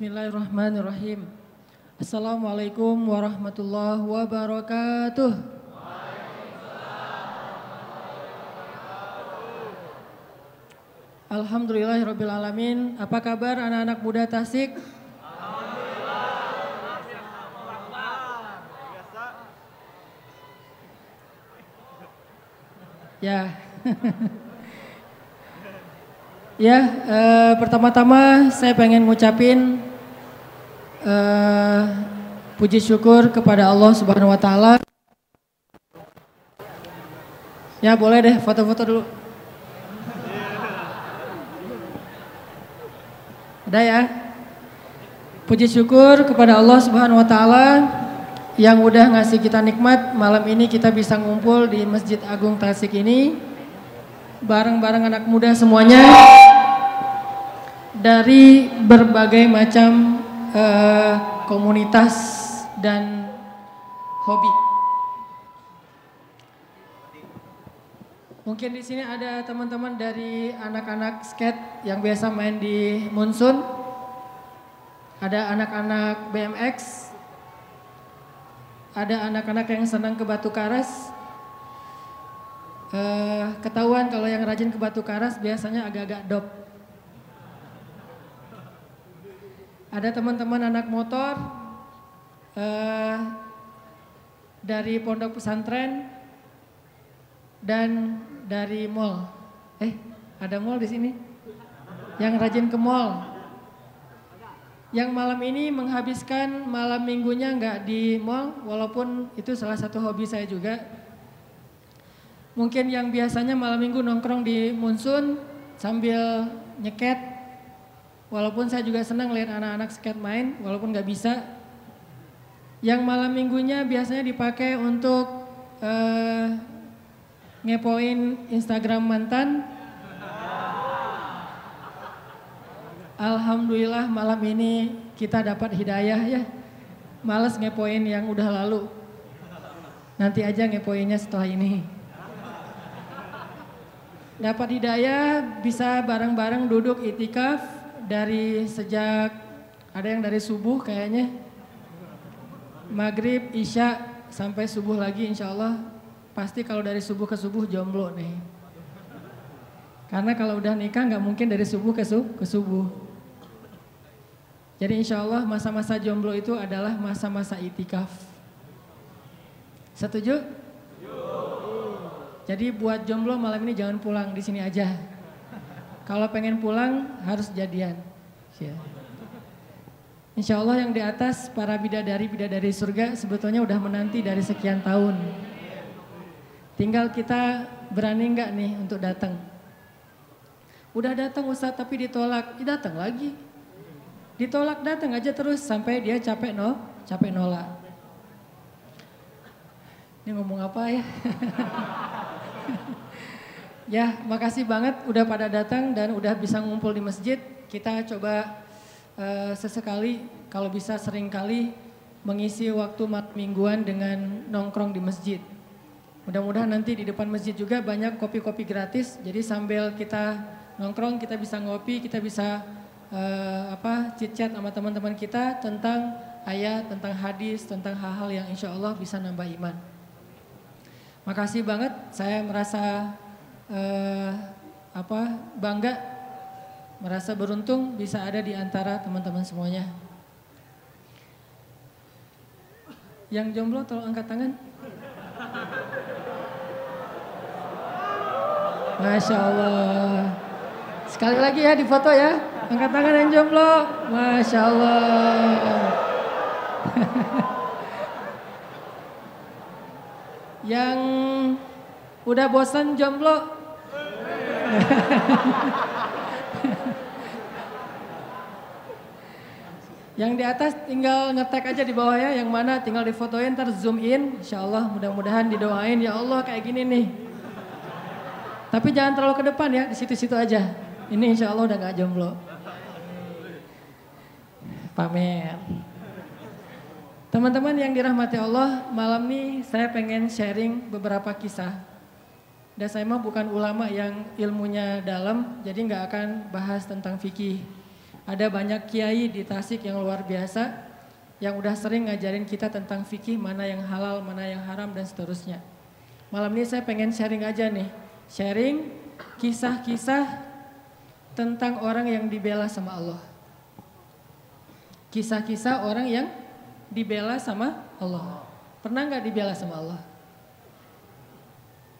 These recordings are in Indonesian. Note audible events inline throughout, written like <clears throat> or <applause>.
Bismillahirrahmanirrahim. Assalamualaikum warahmatullahi wabarakatuh. Alhamdulillahirrabbilalamin. Apa kabar anak-anak muda Tasik? Ya. <laughs> ya, eh, pertama-tama saya pengen ngucapin eh, puji syukur kepada Allah Subhanahu wa taala. Ya, boleh deh foto-foto dulu. Ada ya? Puji syukur kepada Allah Subhanahu wa taala yang udah ngasih kita nikmat malam ini kita bisa ngumpul di Masjid Agung Tasik ini bareng-bareng anak muda semuanya dari berbagai macam uh, komunitas dan hobi. Mungkin di sini ada teman-teman dari anak-anak skate yang biasa main di Munsun. Ada anak-anak BMX, ada anak-anak yang senang ke batu karas. Uh, ketahuan kalau yang rajin ke batu karas biasanya agak-agak dop. Ada teman-teman anak motor uh, dari pondok pesantren dan dari mall. Eh, ada mall di sini? Yang rajin ke mall yang malam ini menghabiskan malam minggunya nggak di mall, walaupun itu salah satu hobi saya juga. Mungkin yang biasanya malam minggu nongkrong di Munsun sambil nyeket, walaupun saya juga senang lihat anak-anak skate main, walaupun nggak bisa. Yang malam minggunya biasanya dipakai untuk uh, ngepoin Instagram mantan, Alhamdulillah malam ini kita dapat hidayah ya. Males ngepoin yang udah lalu. Nanti aja ngepoinnya setelah ini. Dapat hidayah bisa bareng-bareng duduk itikaf dari sejak ada yang dari subuh kayaknya. Maghrib, Isya sampai subuh lagi insya Allah. Pasti kalau dari subuh ke subuh jomblo nih. Karena kalau udah nikah nggak mungkin dari subuh ke, ke subuh. Jadi insya Allah masa-masa jomblo itu adalah masa-masa itikaf. Setuju? Jadi buat jomblo malam ini jangan pulang di sini aja. Kalau pengen pulang harus jadian. Insya Allah yang di atas para bidadari bidadari surga sebetulnya udah menanti dari sekian tahun. Tinggal kita berani nggak nih untuk datang. Udah datang Ustaz tapi ditolak, datang lagi. Ditolak datang aja terus sampai dia capek no, capek nolak. Ini ngomong apa ya? <laughs> ya, makasih banget udah pada datang dan udah bisa ngumpul di masjid. Kita coba uh, sesekali kalau bisa sering kali mengisi waktu mat mingguan dengan nongkrong di masjid. Mudah-mudahan nanti di depan masjid juga banyak kopi-kopi gratis. Jadi sambil kita nongkrong kita bisa ngopi, kita bisa uh, apa chit-chat sama teman-teman kita tentang ayat, tentang hadis, tentang hal-hal yang insya Allah bisa nambah iman. Makasih banget, saya merasa uh, apa bangga, merasa beruntung bisa ada di antara teman-teman semuanya. Yang jomblo tolong angkat tangan. Masya Allah. Sekali lagi ya di foto ya. Angkat tangan yang jomblo. Masya Allah. <laughs> yang udah bosan jomblo. <laughs> yang di atas tinggal ngetek aja di bawah ya. Yang mana tinggal difotoin ntar zoom in. Insya Allah mudah-mudahan didoain ya Allah kayak gini nih. Tapi jangan terlalu ke depan ya, di situ-situ aja. Ini insya Allah udah gak jomblo pamer. Teman-teman yang dirahmati Allah, malam ini saya pengen sharing beberapa kisah. Dan saya mah bukan ulama yang ilmunya dalam, jadi nggak akan bahas tentang fikih. Ada banyak kiai di Tasik yang luar biasa yang udah sering ngajarin kita tentang fikih mana yang halal, mana yang haram dan seterusnya. Malam ini saya pengen sharing aja nih, sharing kisah-kisah tentang orang yang dibela sama Allah. Kisah-kisah orang yang dibela sama Allah. Pernah nggak dibela sama Allah?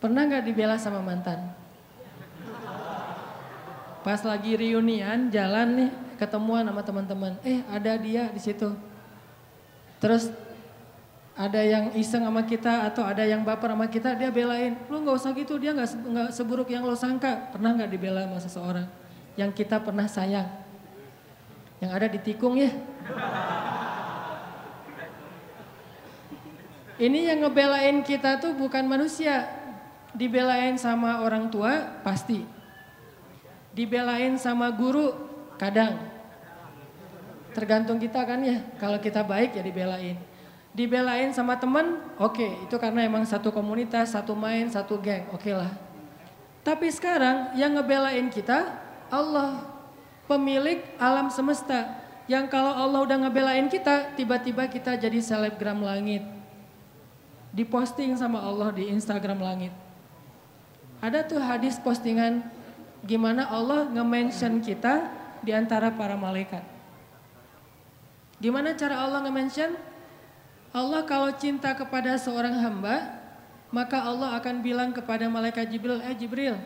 Pernah nggak dibela sama mantan? Pas lagi reunian jalan nih ketemuan sama teman-teman, eh ada dia di situ Terus ada yang iseng sama kita atau ada yang baper sama kita, dia belain. Lu nggak usah gitu, dia nggak nggak seburuk yang lo sangka. Pernah nggak dibela sama seseorang yang kita pernah sayang? Yang ada di tikung ya. Ini yang ngebelain kita tuh bukan manusia. Dibelain sama orang tua pasti. Dibelain sama guru kadang. Tergantung kita kan ya, kalau kita baik ya dibelain. Dibelain sama temen, oke okay, itu karena emang satu komunitas, satu main, satu geng, oke okay lah. Tapi sekarang yang ngebelain kita Allah, pemilik alam semesta. Yang kalau Allah udah ngebelain kita, tiba-tiba kita jadi selebgram langit. Diposting sama Allah di Instagram langit. Ada tuh hadis postingan gimana Allah nge-mention kita di antara para malaikat. Gimana cara Allah nge-mention? Allah kalau cinta kepada seorang hamba, maka Allah akan bilang kepada malaikat Jibril, eh Jibril,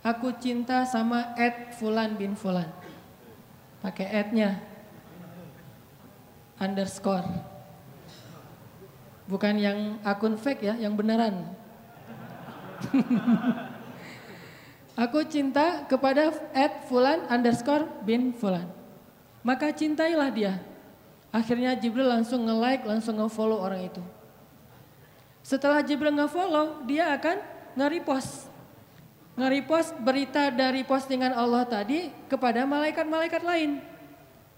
aku cinta sama Ed Fulan bin Fulan. Pakai Ednya, underscore. Bukan yang akun fake ya, yang beneran. <laughs> aku cinta kepada Ed Fulan underscore bin Fulan. Maka cintailah dia. Akhirnya Jibril langsung nge-like, langsung nge-follow orang itu. Setelah Jibril nge-follow, dia akan nge-repost. Nge-repost berita dari postingan Allah tadi kepada malaikat-malaikat lain.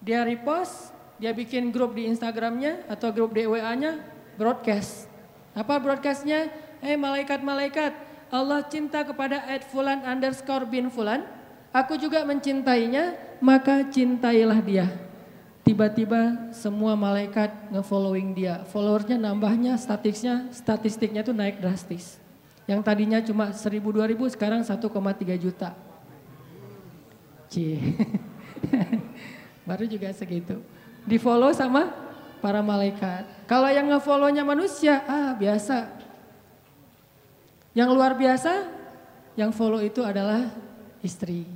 Dia repost, dia bikin grup di Instagramnya atau grup di WA-nya, broadcast. Apa broadcastnya? Eh malaikat-malaikat, Allah cinta kepada Ed Fulan underscore bin Fulan. Aku juga mencintainya, maka cintailah dia tiba-tiba semua malaikat nge-following dia. Followersnya nambahnya, statistiknya, statistiknya tuh naik drastis. Yang tadinya cuma 1000 2000 sekarang 1,3 juta. Cie. <laughs> Baru juga segitu. Di follow sama para malaikat. Kalau yang nge-follownya manusia, ah biasa. Yang luar biasa, yang follow itu adalah istri.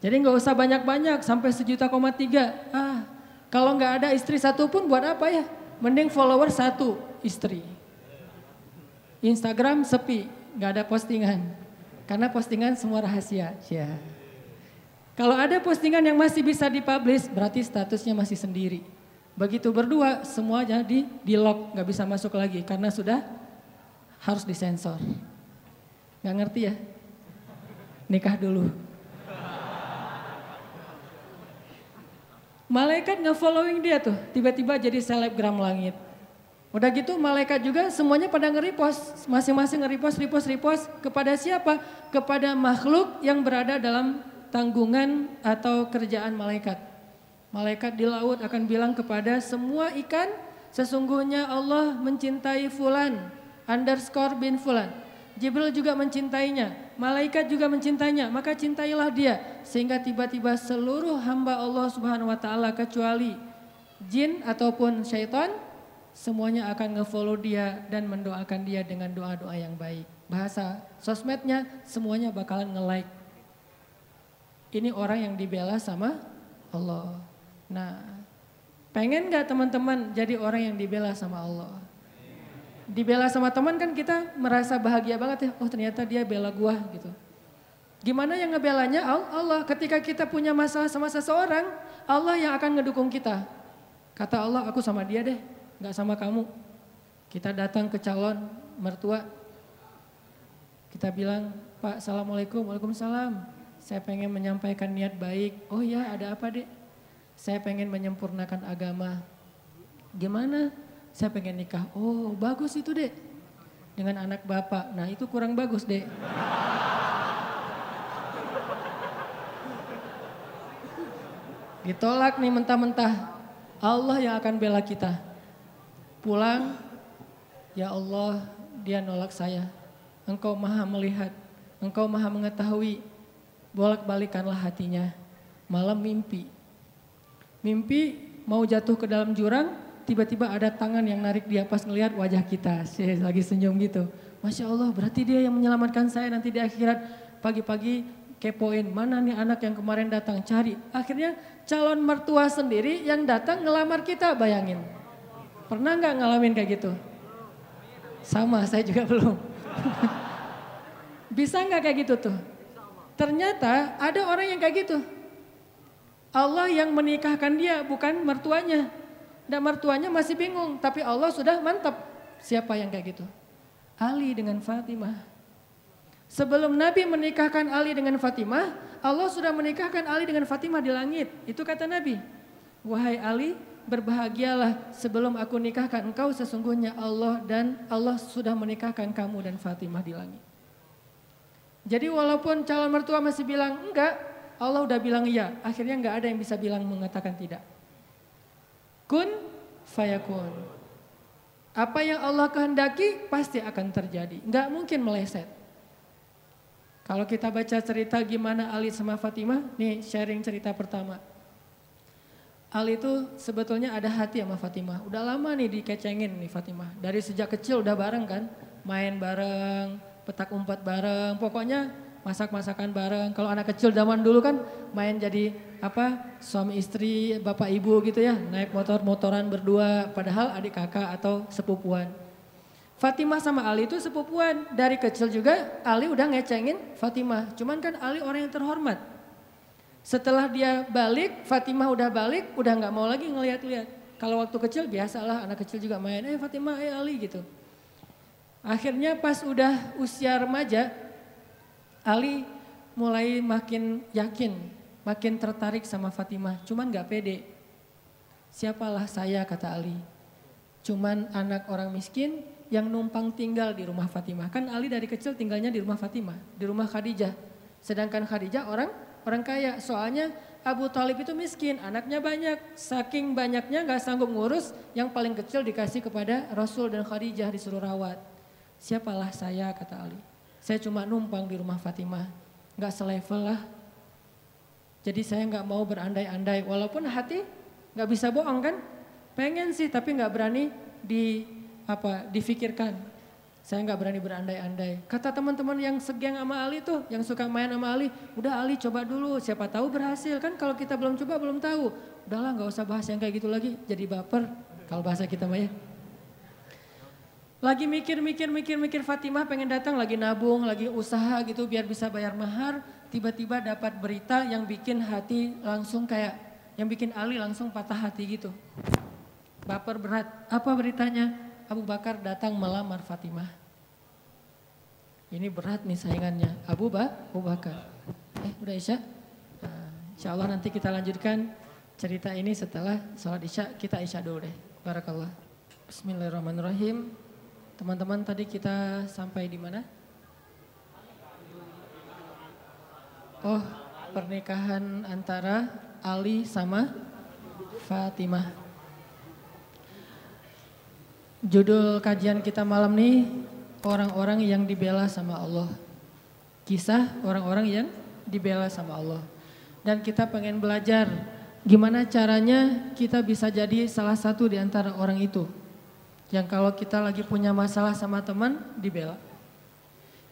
Jadi nggak usah banyak-banyak sampai sejuta koma tiga. Ah, kalau nggak ada istri satu pun buat apa ya? Mending follower satu istri. Instagram sepi, nggak ada postingan. Karena postingan semua rahasia. Ya. Kalau ada postingan yang masih bisa dipublish, berarti statusnya masih sendiri. Begitu berdua, semuanya di, di lock, nggak bisa masuk lagi karena sudah harus disensor. Nggak ngerti ya? Nikah dulu. Malaikat nge-following dia tuh, tiba-tiba jadi selebgram langit. Udah gitu malaikat juga semuanya pada nge-repost, masing-masing nge-repost, repost, repost kepada siapa? Kepada makhluk yang berada dalam tanggungan atau kerjaan malaikat. Malaikat di laut akan bilang kepada semua ikan, sesungguhnya Allah mencintai fulan, underscore bin fulan. Jibril juga mencintainya, malaikat juga mencintainya, maka cintailah dia sehingga tiba-tiba seluruh hamba Allah Subhanahu wa taala kecuali jin ataupun syaitan semuanya akan ngefollow dia dan mendoakan dia dengan doa-doa yang baik. Bahasa sosmednya semuanya bakalan nge-like. Ini orang yang dibela sama Allah. Nah, pengen gak teman-teman jadi orang yang dibela sama Allah? Dibela sama teman kan kita merasa bahagia banget ya. Oh ternyata dia bela gua gitu. Gimana yang ngebelanya? Allah. Ketika kita punya masalah sama seseorang, Allah yang akan ngedukung kita. Kata Allah, aku sama dia deh, nggak sama kamu. Kita datang ke calon mertua, kita bilang, Pak, Assalamualaikum, Waalaikumsalam. Saya pengen menyampaikan niat baik. Oh ya, ada apa dek? Saya pengen menyempurnakan agama. Gimana? Saya pengen nikah. Oh bagus itu dek. Dengan anak bapak. Nah itu kurang bagus dek. Ditolak nih mentah-mentah. Allah yang akan bela kita. Pulang, ya Allah dia nolak saya. Engkau maha melihat, engkau maha mengetahui. Bolak-balikanlah hatinya. Malam mimpi. Mimpi mau jatuh ke dalam jurang, tiba-tiba ada tangan yang narik dia pas ngelihat wajah kita. Saya lagi senyum gitu. Masya Allah berarti dia yang menyelamatkan saya nanti di akhirat. Pagi-pagi kepoin mana nih anak yang kemarin datang cari. Akhirnya calon mertua sendiri yang datang ngelamar kita bayangin. Pernah nggak ngalamin kayak gitu? Sama saya juga <laughs> belum. Bisa nggak kayak gitu tuh? Ternyata ada orang yang kayak gitu. Allah yang menikahkan dia bukan mertuanya. Dan mertuanya masih bingung, tapi Allah sudah mantap. Siapa yang kayak gitu? Ali dengan Fatimah. Sebelum Nabi menikahkan Ali dengan Fatimah, Allah sudah menikahkan Ali dengan Fatimah di langit. Itu kata Nabi. Wahai Ali, berbahagialah sebelum aku nikahkan engkau sesungguhnya Allah dan Allah sudah menikahkan kamu dan Fatimah di langit. Jadi walaupun calon mertua masih bilang enggak, Allah udah bilang iya. Akhirnya enggak ada yang bisa bilang mengatakan tidak. Kun fayakun. Apa yang Allah kehendaki pasti akan terjadi. Enggak mungkin meleset. Kalau kita baca cerita gimana Ali sama Fatimah, nih sharing cerita pertama. Ali itu sebetulnya ada hati sama Fatimah. Udah lama nih dikecengin nih Fatimah. Dari sejak kecil udah bareng kan. Main bareng, petak umpat bareng. Pokoknya masak-masakan bareng. Kalau anak kecil zaman dulu kan main jadi apa suami istri, bapak ibu gitu ya. Naik motor-motoran berdua. Padahal adik kakak atau sepupuan. Fatimah sama Ali itu sepupuan. Dari kecil juga Ali udah ngecengin Fatimah. Cuman kan Ali orang yang terhormat. Setelah dia balik, Fatimah udah balik, udah nggak mau lagi ngeliat-liat. Kalau waktu kecil biasalah anak kecil juga main, eh Fatimah, eh Ali gitu. Akhirnya pas udah usia remaja, Ali mulai makin yakin, makin tertarik sama Fatimah. Cuman nggak pede. Siapalah saya kata Ali. Cuman anak orang miskin yang numpang tinggal di rumah Fatimah. Kan Ali dari kecil tinggalnya di rumah Fatimah, di rumah Khadijah. Sedangkan Khadijah orang orang kaya. Soalnya Abu Talib itu miskin, anaknya banyak. Saking banyaknya nggak sanggup ngurus, yang paling kecil dikasih kepada Rasul dan Khadijah disuruh rawat. Siapalah saya kata Ali. Saya cuma numpang di rumah Fatimah, nggak selevel lah. Jadi saya nggak mau berandai-andai, walaupun hati nggak bisa bohong kan. Pengen sih tapi nggak berani di apa difikirkan. Saya nggak berani berandai-andai. Kata teman-teman yang segeng sama Ali tuh, yang suka main sama Ali, udah Ali coba dulu, siapa tahu berhasil kan kalau kita belum coba belum tahu. Udahlah nggak usah bahas yang kayak gitu lagi, jadi baper kalau bahasa kita mah ya. Lagi mikir-mikir mikir-mikir Fatimah pengen datang lagi nabung, lagi usaha gitu biar bisa bayar mahar, tiba-tiba dapat berita yang bikin hati langsung kayak yang bikin Ali langsung patah hati gitu. Baper berat. Apa beritanya? Abu Bakar datang melamar Fatimah. Ini berat nih saingannya. Abu, ba, Abu Bakar. Eh udah Isya? Nah, insya Allah nanti kita lanjutkan cerita ini setelah sholat Isya. Kita Isya dulu deh. Barakallah. Bismillahirrahmanirrahim. Teman-teman tadi kita sampai di mana? Oh pernikahan antara Ali sama Fatimah. Judul kajian kita malam nih orang-orang yang dibela sama Allah. Kisah orang-orang yang dibela sama Allah. Dan kita pengen belajar gimana caranya kita bisa jadi salah satu di antara orang itu. Yang kalau kita lagi punya masalah sama teman dibela.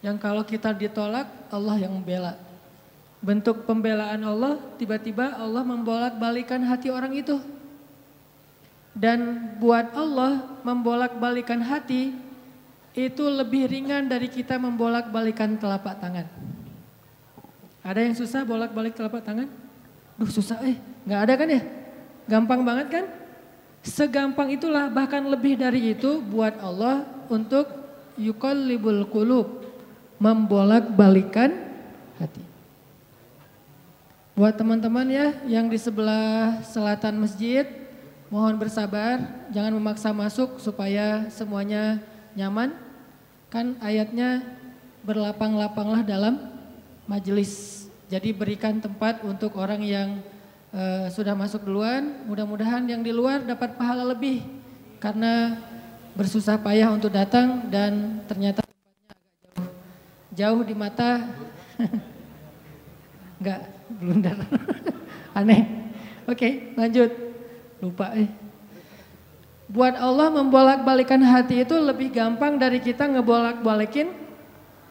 Yang kalau kita ditolak Allah yang membela. Bentuk pembelaan Allah tiba-tiba Allah membolak-balikan hati orang itu dan buat Allah membolak-balikan hati itu lebih ringan dari kita membolak-balikan telapak tangan. Ada yang susah bolak-balik telapak tangan? Duh susah eh, nggak ada kan ya? Gampang banget kan? Segampang itulah bahkan lebih dari itu buat Allah untuk libul kulub membolak-balikan hati. Buat teman-teman ya yang di sebelah selatan masjid Mohon bersabar, jangan memaksa masuk supaya semuanya nyaman. Kan ayatnya berlapang-lapanglah dalam majelis. Jadi berikan tempat untuk orang yang uh, sudah masuk duluan. Mudah-mudahan yang di luar dapat pahala lebih karena bersusah payah untuk datang dan ternyata tempatnya agak jauh. Jauh di mata. <laughs> Enggak, blunder. Aneh. Oke, lanjut. Lupa eh. Buat Allah membolak-balikan hati itu lebih gampang dari kita ngebolak-balikin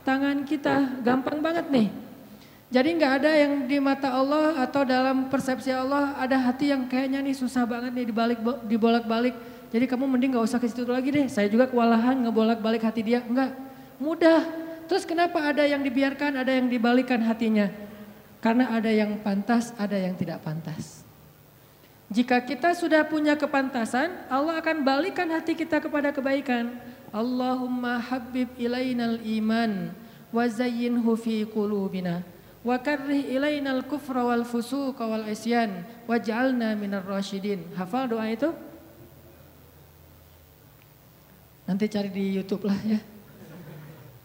tangan kita. Gampang banget nih. Jadi nggak ada yang di mata Allah atau dalam persepsi Allah ada hati yang kayaknya nih susah banget nih dibalik dibolak-balik. Jadi kamu mending nggak usah ke situ lagi deh. Saya juga kewalahan ngebolak-balik hati dia. Enggak, mudah. Terus kenapa ada yang dibiarkan, ada yang dibalikan hatinya? Karena ada yang pantas, ada yang tidak pantas. Jika kita sudah punya kepantasan, Allah akan balikan hati kita kepada kebaikan. Allahumma habib ilainal iman wa zayyinhu fi qulubina wa karrih ilainal kufra wal fusuqa wal isyan waj'alna minar rasyidin. Hafal doa itu? Nanti cari di YouTube lah ya.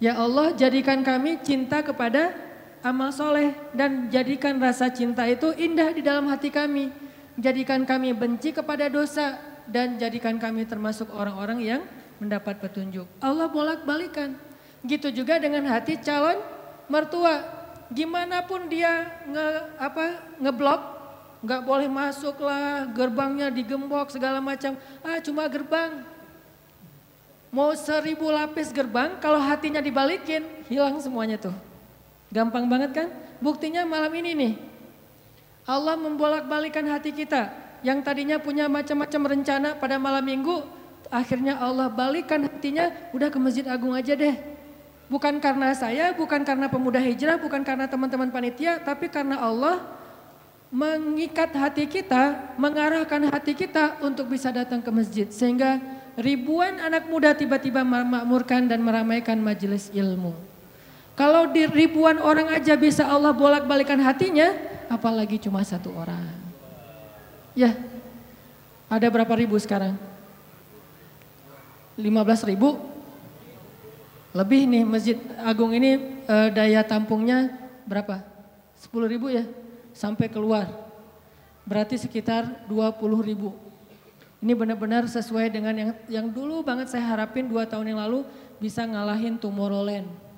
Ya Allah jadikan kami cinta kepada amal soleh dan jadikan rasa cinta itu indah di dalam hati kami jadikan kami benci kepada dosa dan jadikan kami termasuk orang-orang yang mendapat petunjuk. Allah bolak-balikan. Gitu juga dengan hati calon mertua. Gimana pun dia nge apa ngeblok, nggak boleh masuk lah, gerbangnya digembok segala macam. Ah cuma gerbang. Mau seribu lapis gerbang, kalau hatinya dibalikin, hilang semuanya tuh. Gampang banget kan? Buktinya malam ini nih, Allah membolak-balikan hati kita yang tadinya punya macam-macam rencana pada malam minggu, akhirnya Allah balikan hatinya, udah ke Masjid Agung aja deh. Bukan karena saya, bukan karena pemuda hijrah, bukan karena teman-teman panitia, tapi karena Allah mengikat hati kita, mengarahkan hati kita untuk bisa datang ke masjid. Sehingga ribuan anak muda tiba-tiba memakmurkan dan meramaikan majelis ilmu. Kalau di ribuan orang aja bisa Allah bolak-balikan hatinya, apalagi cuma satu orang. Ya, ada berapa ribu sekarang? 15 ribu? Lebih nih Masjid Agung ini e, daya tampungnya berapa? 10 ribu ya? Sampai keluar. Berarti sekitar 20 ribu. Ini benar-benar sesuai dengan yang yang dulu banget saya harapin dua tahun yang lalu bisa ngalahin Tomorrowland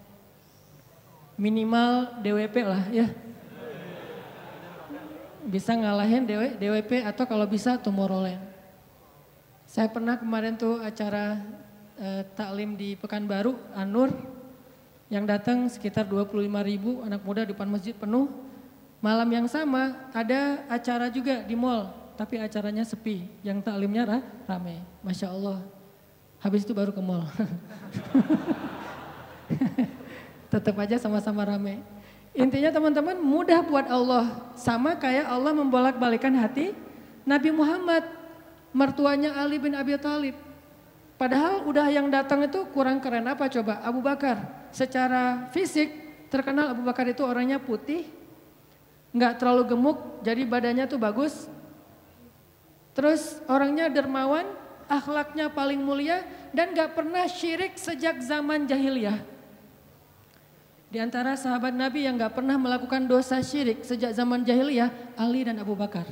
minimal DWP lah ya. Bisa ngalahin DW, DWP atau kalau bisa Tomorrowland. Saya pernah kemarin tuh acara eh, taklim di Pekanbaru, Anur, yang datang sekitar 25 ribu anak muda di depan masjid penuh. Malam yang sama ada acara juga di mall, tapi acaranya sepi, yang taklimnya rame. Masya Allah. Habis itu baru ke mall. <laughs> tetap aja sama-sama rame. Intinya teman-teman mudah buat Allah. Sama kayak Allah membolak-balikan hati Nabi Muhammad. Mertuanya Ali bin Abi Thalib. Padahal udah yang datang itu kurang keren apa coba? Abu Bakar. Secara fisik terkenal Abu Bakar itu orangnya putih. Nggak terlalu gemuk jadi badannya tuh bagus. Terus orangnya dermawan, akhlaknya paling mulia dan gak pernah syirik sejak zaman jahiliyah. Di antara sahabat Nabi yang gak pernah melakukan dosa syirik sejak zaman jahiliyah, Ali dan Abu Bakar.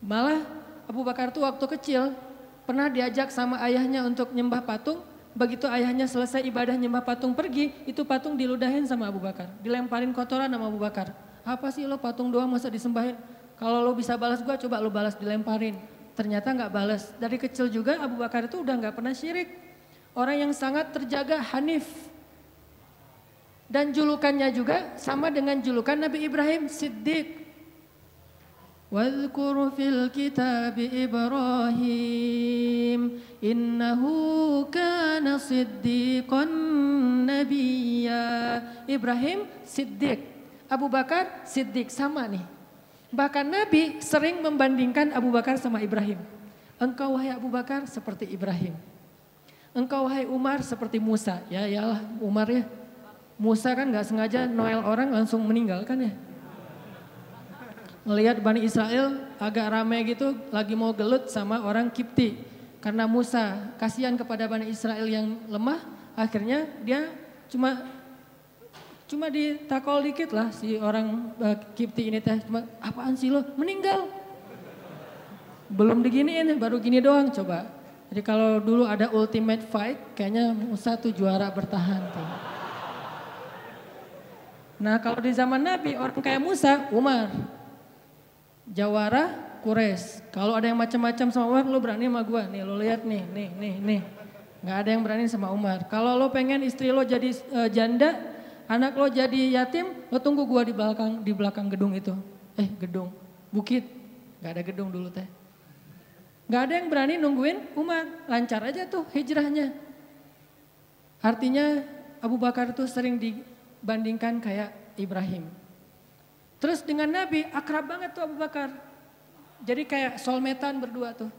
Malah Abu Bakar tuh waktu kecil pernah diajak sama ayahnya untuk nyembah patung. Begitu ayahnya selesai ibadah nyembah patung pergi, itu patung diludahin sama Abu Bakar. Dilemparin kotoran sama Abu Bakar. Apa sih lo patung doang masa disembahin? Kalau lo bisa balas gua coba lo balas dilemparin. Ternyata nggak balas. Dari kecil juga Abu Bakar itu udah nggak pernah syirik. Orang yang sangat terjaga Hanif, dan julukannya juga sama dengan julukan Nabi Ibrahim Siddiq. Wadhkur fil kitab Ibrahim innahu kana siddiqan nabiyya. Ibrahim Siddiq, Abu Bakar Siddiq sama nih. Bahkan Nabi sering membandingkan Abu Bakar sama Ibrahim. Engkau wahai Abu Bakar seperti Ibrahim. Engkau wahai Umar seperti Musa. Ya yalah Umar ya Musa kan nggak sengaja Noel orang langsung meninggal kan ya. Ngelihat Bani Israel agak ramai gitu lagi mau gelut sama orang Kipti. Karena Musa kasihan kepada Bani Israel yang lemah akhirnya dia cuma Cuma ditakol dikit lah si orang uh, Kipti ini teh. Cuma apaan sih lo? Meninggal. Belum diginiin baru gini doang coba. Jadi kalau dulu ada ultimate fight kayaknya Musa tuh juara bertahan tuh. Nah kalau di zaman Nabi orang kayak Musa, Umar. Jawara, Kures. Kalau ada yang macam-macam sama Umar, lo berani sama gue. Nih lo lihat nih, nih, nih, nih. Gak ada yang berani sama Umar. Kalau lo pengen istri lo jadi uh, janda, Anak lo jadi yatim, lo tunggu gua di belakang di belakang gedung itu. Eh, gedung, bukit. Gak ada gedung dulu teh. Gak ada yang berani nungguin Umar. Lancar aja tuh hijrahnya. Artinya Abu Bakar itu sering dibandingkan kayak Ibrahim. Terus dengan Nabi akrab banget tuh Abu Bakar. Jadi kayak solmetan berdua tuh.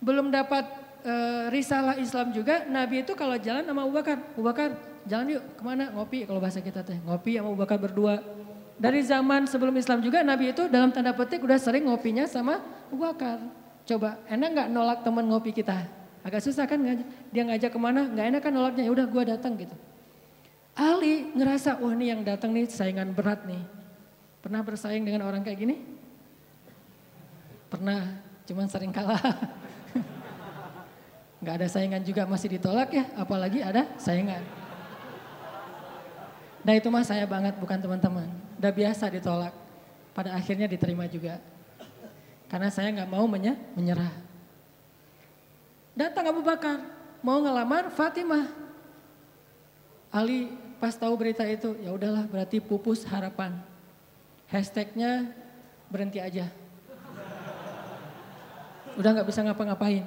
Belum dapat e, risalah Islam juga, Nabi itu kalau jalan sama Abu Bakar, Abu Bakar jalan yuk ke mana ngopi kalau bahasa kita teh ngopi sama Abu Bakar berdua dari zaman sebelum Islam juga Nabi itu dalam tanda petik udah sering ngopinya sama Abu Bakar coba enak nggak nolak teman ngopi kita agak susah kan dia ngajak ke mana nggak enak kan nolaknya ya udah gue datang gitu Ali ngerasa wah nih yang datang nih saingan berat nih pernah bersaing dengan orang kayak gini pernah cuman sering kalah <laughs> nggak ada saingan juga masih ditolak ya apalagi ada saingan Nah itu mah saya banget bukan teman-teman. Udah biasa ditolak. Pada akhirnya diterima juga. Karena saya nggak mau menyerah. Datang Abu Bakar mau ngelamar Fatimah. Ali pas tahu berita itu ya udahlah berarti pupus harapan. Hashtagnya berhenti aja. Udah nggak bisa ngapa-ngapain.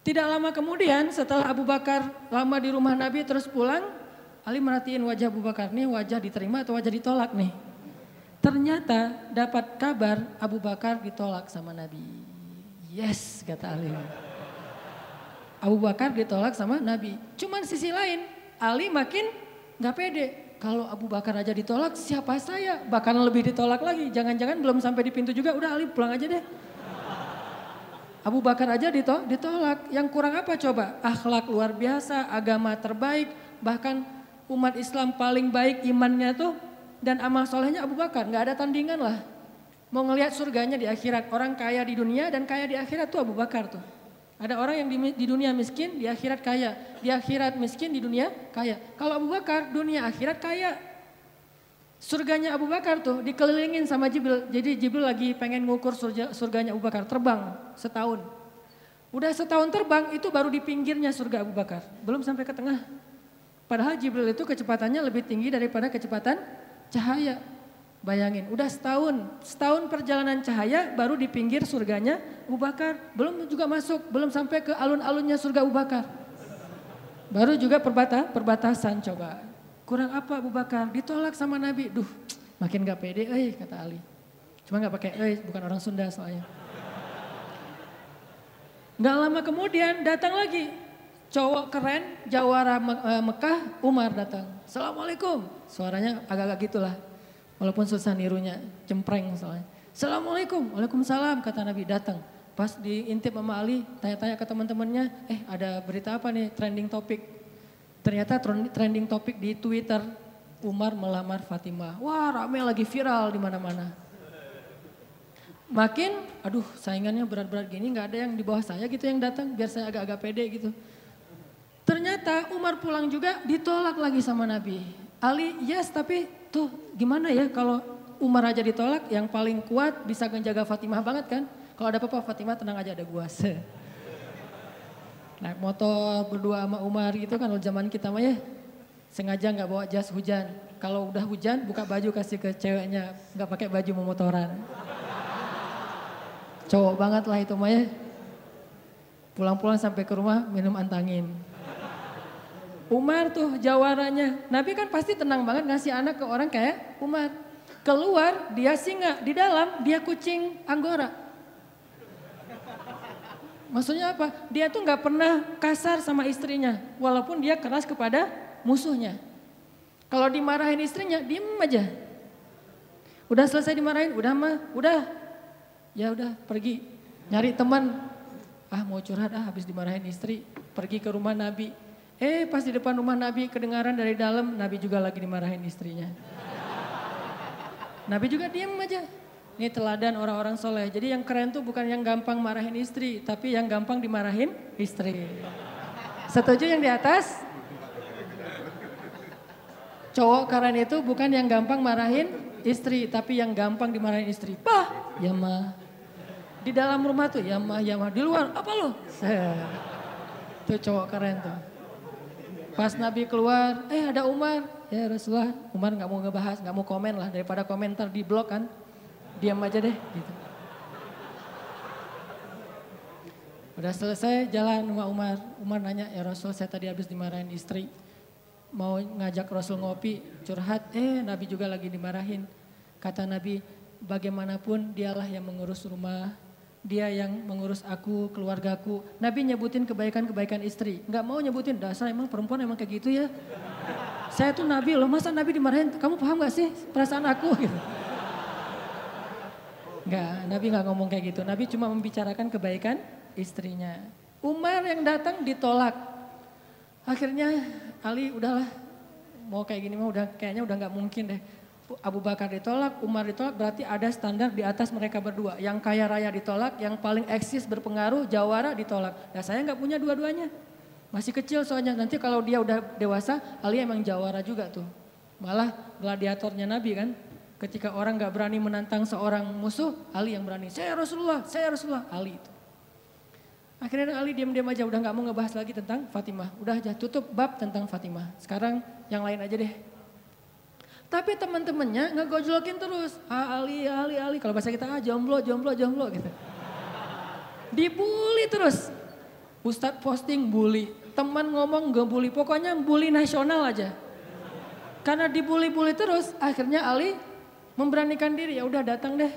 Tidak lama kemudian setelah Abu Bakar lama di rumah Nabi terus pulang, Ali merhatiin wajah Abu Bakar nih wajah diterima atau wajah ditolak nih. Ternyata dapat kabar Abu Bakar ditolak sama Nabi. Yes kata Ali. Abu Bakar ditolak sama Nabi. Cuman sisi lain Ali makin gak pede. Kalau Abu Bakar aja ditolak siapa saya? Bahkan lebih ditolak lagi. Jangan-jangan belum sampai di pintu juga udah Ali pulang aja deh. Abu Bakar aja ditolak. Yang kurang apa coba? Akhlak luar biasa, agama terbaik, bahkan umat Islam paling baik imannya tuh dan amal solehnya Abu Bakar. Nggak ada tandingan lah. Mau ngelihat surganya di akhirat. Orang kaya di dunia dan kaya di akhirat tuh Abu Bakar tuh. Ada orang yang di, di dunia miskin, di akhirat kaya. Di akhirat miskin, di dunia kaya. Kalau Abu Bakar, dunia akhirat kaya. Surganya Abu Bakar tuh dikelilingin sama Jibril. Jadi Jibril lagi pengen ngukur surga, surganya Abu Bakar. Terbang setahun. Udah setahun terbang itu baru di pinggirnya surga Abu Bakar. Belum sampai ke tengah. Padahal Jibril itu kecepatannya lebih tinggi daripada kecepatan cahaya. Bayangin, udah setahun, setahun perjalanan cahaya baru di pinggir surganya Abu Bakar. Belum juga masuk, belum sampai ke alun-alunnya surga Abu Bakar. Baru juga perbata, perbatasan coba. Kurang apa Abu Bakar? Ditolak sama Nabi. Duh, makin gak pede, eh kata Ali. Cuma gak pakai eh, bukan orang Sunda soalnya. Gak lama kemudian datang lagi cowok keren Jawara eh, Mekah Umar datang. Assalamualaikum. Suaranya agak-agak gitulah. Walaupun susah nirunya, cempreng soalnya. Assalamualaikum. Waalaikumsalam kata Nabi datang. Pas diintip sama Ali, tanya-tanya ke teman-temannya, eh ada berita apa nih trending topik. Ternyata trending topik di Twitter, Umar melamar Fatimah. Wah rame lagi viral di mana-mana. Makin, aduh saingannya berat-berat gini, nggak ada yang di bawah saya gitu yang datang, biar saya agak-agak pede gitu. Ternyata Umar pulang juga ditolak lagi sama Nabi. Ali yes tapi tuh gimana ya kalau Umar aja ditolak yang paling kuat bisa menjaga Fatimah banget kan. Kalau ada apa-apa Fatimah tenang aja ada gua. Naik motor berdua sama Umar gitu kan zaman kita mah ya. Sengaja nggak bawa jas hujan. Kalau udah hujan buka baju kasih ke ceweknya. Nggak pakai baju memotoran. Cowok banget lah itu mah ya. Pulang-pulang sampai ke rumah minum antangin. Umar tuh jawarannya. Nabi kan pasti tenang banget ngasih anak ke orang kayak Umar. Keluar dia singa, di dalam dia kucing anggora. Maksudnya apa? Dia tuh nggak pernah kasar sama istrinya, walaupun dia keras kepada musuhnya. Kalau dimarahin istrinya, diem aja. Udah selesai dimarahin, udah mah, udah. Ya udah pergi nyari teman. Ah mau curhat ah habis dimarahin istri, pergi ke rumah Nabi Eh pas di depan rumah Nabi kedengaran dari dalam Nabi juga lagi dimarahin istrinya. Nabi juga diam aja. Ini teladan orang-orang soleh. Jadi yang keren tuh bukan yang gampang marahin istri, tapi yang gampang dimarahin istri. Setuju yang di atas? Cowok keren itu bukan yang gampang marahin istri, tapi yang gampang dimarahin istri. Pah, ya mah. Di dalam rumah tuh, ya mah, ya mah. Di luar, apa lo? Itu cowok keren tuh. Pas Nabi keluar, eh ada Umar. Ya Rasulullah, Umar gak mau ngebahas, gak mau komen lah. Daripada komentar di blog kan diam aja deh gitu. Udah selesai jalan sama Umar. Umar nanya, ya Rasul saya tadi habis dimarahin istri. Mau ngajak Rasul ngopi, curhat. Eh Nabi juga lagi dimarahin. Kata Nabi, bagaimanapun dialah yang mengurus rumah. Dia yang mengurus aku, keluargaku. Nabi nyebutin kebaikan-kebaikan istri. Nggak mau nyebutin, dasar emang perempuan emang kayak gitu ya. Saya tuh Nabi loh, masa Nabi dimarahin, kamu paham gak sih perasaan aku <laughs> gitu. Enggak, Nabi nggak ngomong kayak gitu. Nabi cuma membicarakan kebaikan istrinya. Umar yang datang ditolak. Akhirnya Ali udahlah mau kayak gini mah udah kayaknya udah nggak mungkin deh. Abu Bakar ditolak, Umar ditolak berarti ada standar di atas mereka berdua. Yang kaya raya ditolak, yang paling eksis berpengaruh jawara ditolak. Nah saya nggak punya dua-duanya. Masih kecil soalnya nanti kalau dia udah dewasa Ali emang jawara juga tuh. Malah gladiatornya Nabi kan. Ketika orang gak berani menantang seorang musuh, Ali yang berani. Saya Rasulullah, saya Rasulullah. Ali itu. Akhirnya Ali diam-diam aja udah gak mau ngebahas lagi tentang Fatimah. Udah aja tutup bab tentang Fatimah. Sekarang yang lain aja deh. Tapi teman-temannya ngegojlokin terus. Ah Ali, Ali, Ali. Kalau bahasa kita ah jomblo, jomblo, jomblo gitu. Dibully terus. Ustadz posting bully. Teman ngomong gak bully. Pokoknya bully nasional aja. Karena dibully-bully terus akhirnya Ali memberanikan diri ya udah datang deh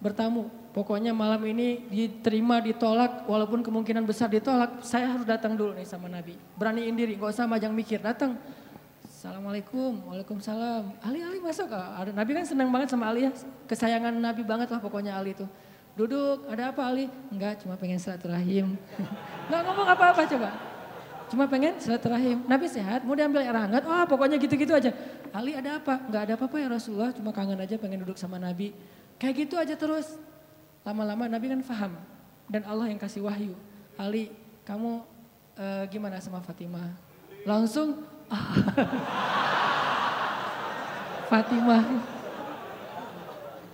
bertamu. Pokoknya malam ini diterima ditolak walaupun kemungkinan besar ditolak saya harus datang dulu nih sama Nabi. Beraniin diri gak usah majang mikir datang. Assalamualaikum, waalaikumsalam. Ali Ali masuk ada Nabi kan senang banget sama Ali ya kesayangan Nabi banget lah pokoknya Ali itu. Duduk, ada apa Ali? Enggak, cuma pengen silaturahim. <laughs> Enggak ngomong apa-apa coba. Cuma pengen silaturahim. Nabi sehat, mau diambil air hangat. Oh pokoknya gitu-gitu aja. Ali ada apa? Enggak ada apa-apa ya Rasulullah. Cuma kangen aja pengen duduk sama Nabi. Kayak gitu aja terus. Lama-lama Nabi kan paham. Dan Allah yang kasih wahyu. Ali kamu uh, gimana sama Fatimah? Langsung. <laughs> Fatimah.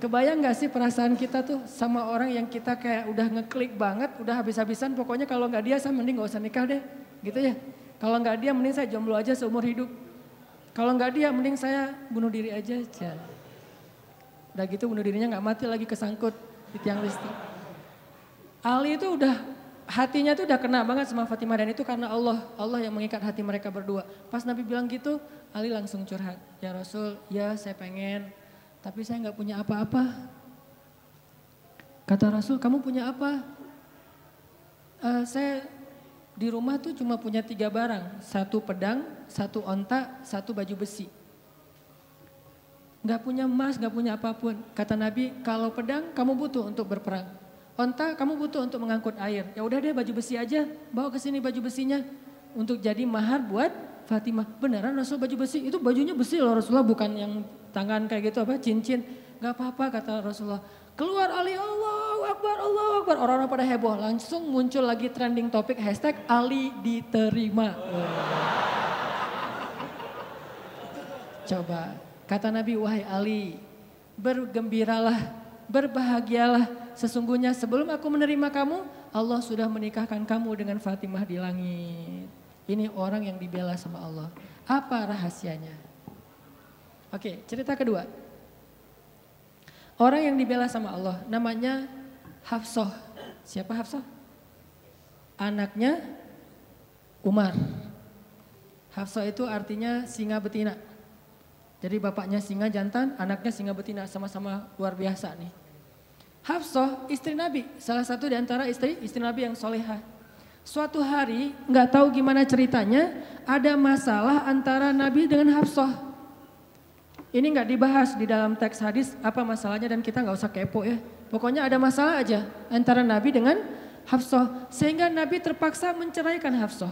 Kebayang gak sih perasaan kita tuh sama orang yang kita kayak udah ngeklik banget, udah habis-habisan pokoknya kalau nggak dia saya mending gak usah nikah deh. Gitu ya. Kalau nggak dia mending saya jomblo aja seumur hidup. Kalau nggak dia mending saya bunuh diri aja. aja. Udah gitu bunuh dirinya nggak mati lagi kesangkut di tiang listrik. Ali itu udah hatinya tuh udah kena banget sama Fatimah dan itu karena Allah. Allah yang mengikat hati mereka berdua. Pas Nabi bilang gitu, Ali langsung curhat. Ya Rasul, ya saya pengen, tapi saya nggak punya apa-apa. Kata Rasul, kamu punya apa? Uh, saya di rumah tuh cuma punya tiga barang. Satu pedang, satu onta, satu baju besi. Gak punya emas, gak punya apa pun. Kata Nabi, kalau pedang kamu butuh untuk berperang. Onta kamu butuh untuk mengangkut air. Ya udah deh baju besi aja, bawa ke sini baju besinya. Untuk jadi mahar buat Fatimah. Beneran Rasul baju besi? Itu bajunya besi loh Rasulullah bukan yang tangan kayak gitu apa cincin. Gak apa-apa kata Rasulullah. Keluar Ali Allah Akbar, Allah Akbar. Orang-orang pada heboh. Langsung muncul lagi trending topik hashtag Ali diterima. Coba, kata Nabi, wahai Ali, bergembiralah, berbahagialah. Sesungguhnya sebelum aku menerima kamu, Allah sudah menikahkan kamu dengan Fatimah di langit. Ini orang yang dibela sama Allah. Apa rahasianya? Oke, cerita kedua. Orang yang dibela sama Allah namanya Hafsah. Siapa Hafsah? Anaknya Umar. Hafsah itu artinya singa betina. Jadi bapaknya singa jantan, anaknya singa betina sama-sama luar biasa nih. Hafsah istri Nabi, salah satu di antara istri istri Nabi yang soleha. Suatu hari nggak tahu gimana ceritanya, ada masalah antara Nabi dengan Hafsah. Ini nggak dibahas di dalam teks hadis apa masalahnya dan kita nggak usah kepo ya. Pokoknya ada masalah aja antara Nabi dengan Hafsah. Sehingga Nabi terpaksa menceraikan Hafsah.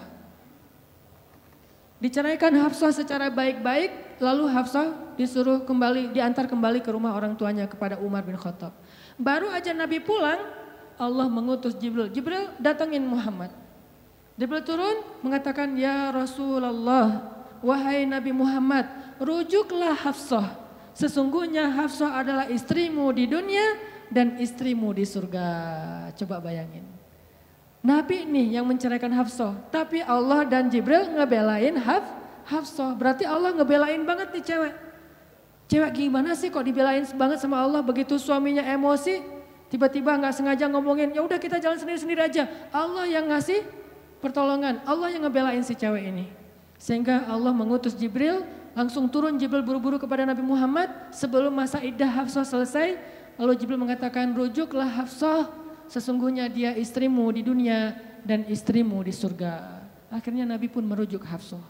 Diceraikan Hafsah secara baik-baik, lalu Hafsah disuruh kembali, diantar kembali ke rumah orang tuanya kepada Umar bin Khattab. Baru aja Nabi pulang, Allah mengutus Jibril. Jibril datangin Muhammad. Jibril turun mengatakan, Ya Rasulullah, wahai Nabi Muhammad, rujuklah Hafsah. Sesungguhnya Hafsah adalah istrimu di dunia dan istrimu di surga. Coba bayangin. Nabi nih yang menceraikan Hafsah, tapi Allah dan Jibril ngebelain Haf, Hafsah. Berarti Allah ngebelain banget nih cewek. Cewek gimana sih kok dibelain banget sama Allah begitu suaminya emosi, tiba-tiba nggak sengaja ngomongin, ya udah kita jalan sendiri-sendiri aja. Allah yang ngasih pertolongan, Allah yang ngebelain si cewek ini. Sehingga Allah mengutus Jibril, langsung turun Jibril buru-buru kepada Nabi Muhammad sebelum masa iddah Hafsah selesai. Lalu Jibril mengatakan, rujuklah Hafsah Sesungguhnya dia istrimu di dunia dan istrimu di surga. Akhirnya Nabi pun merujuk Hafsah.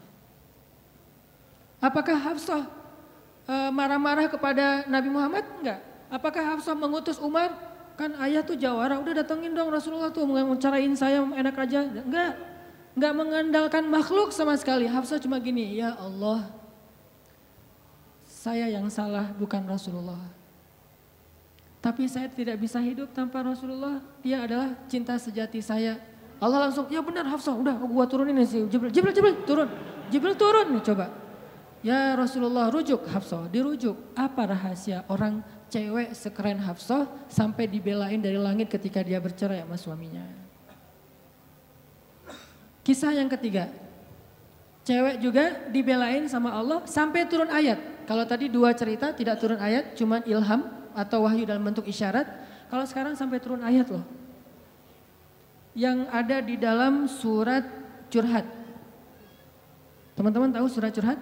Apakah Hafsah marah-marah kepada Nabi Muhammad? Enggak. Apakah Hafsah mengutus Umar? Kan ayah tuh jawara, udah datengin dong Rasulullah tuh mencarain saya enak aja. Enggak. Enggak mengandalkan makhluk sama sekali. Hafsah cuma gini, ya Allah. Saya yang salah bukan Rasulullah. Tapi saya tidak bisa hidup tanpa Rasulullah. Dia adalah cinta sejati saya. Allah langsung, ya benar Hafsah, udah gua turunin sih. Jibril, Jibril, Jibril, turun. Jibril turun coba. Ya Rasulullah rujuk Hafsah, dirujuk. Apa rahasia orang cewek sekeren Hafsah sampai dibelain dari langit ketika dia bercerai sama suaminya. Kisah yang ketiga, cewek juga dibelain sama Allah sampai turun ayat. Kalau tadi dua cerita tidak turun ayat, cuman ilham atau wahyu dalam bentuk isyarat. Kalau sekarang sampai turun ayat loh. Yang ada di dalam surat curhat. Teman-teman tahu surat curhat?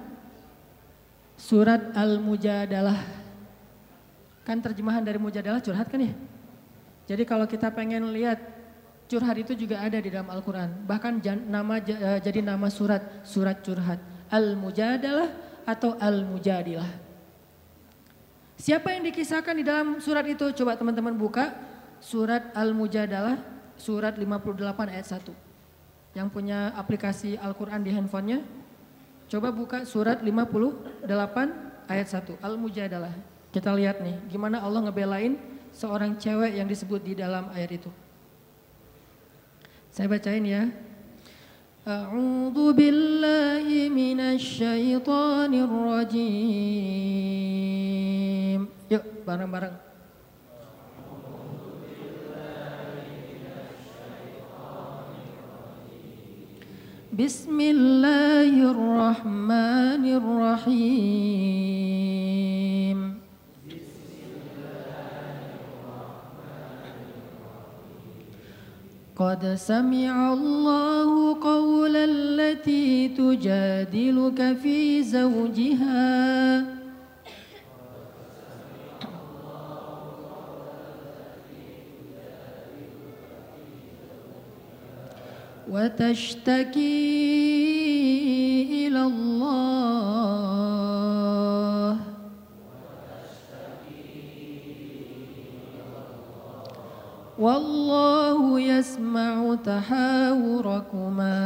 Surat Al-Mujadalah. Kan terjemahan dari Mujadalah curhat kan ya? Jadi kalau kita pengen lihat curhat itu juga ada di dalam Al-Quran. Bahkan nama eh, jadi nama surat, surat curhat. Al-Mujadalah atau Al-Mujadilah. Siapa yang dikisahkan di dalam surat itu? Coba teman-teman buka surat Al-Mujadalah surat 58 ayat 1. Yang punya aplikasi Al-Quran di handphonenya. Coba buka surat 58 ayat 1 Al-Mujadalah. Kita lihat nih gimana Allah ngebelain seorang cewek yang disebut di dalam ayat itu. Saya bacain ya. A'udzu billahi minasy rajim. Yuk bareng-bareng. بسم الله الرحمن الرحيم. قد سمع الله قول التي تجادلك في زوجها. وتشتكي إلى الله. والله يسمع تحاوركما.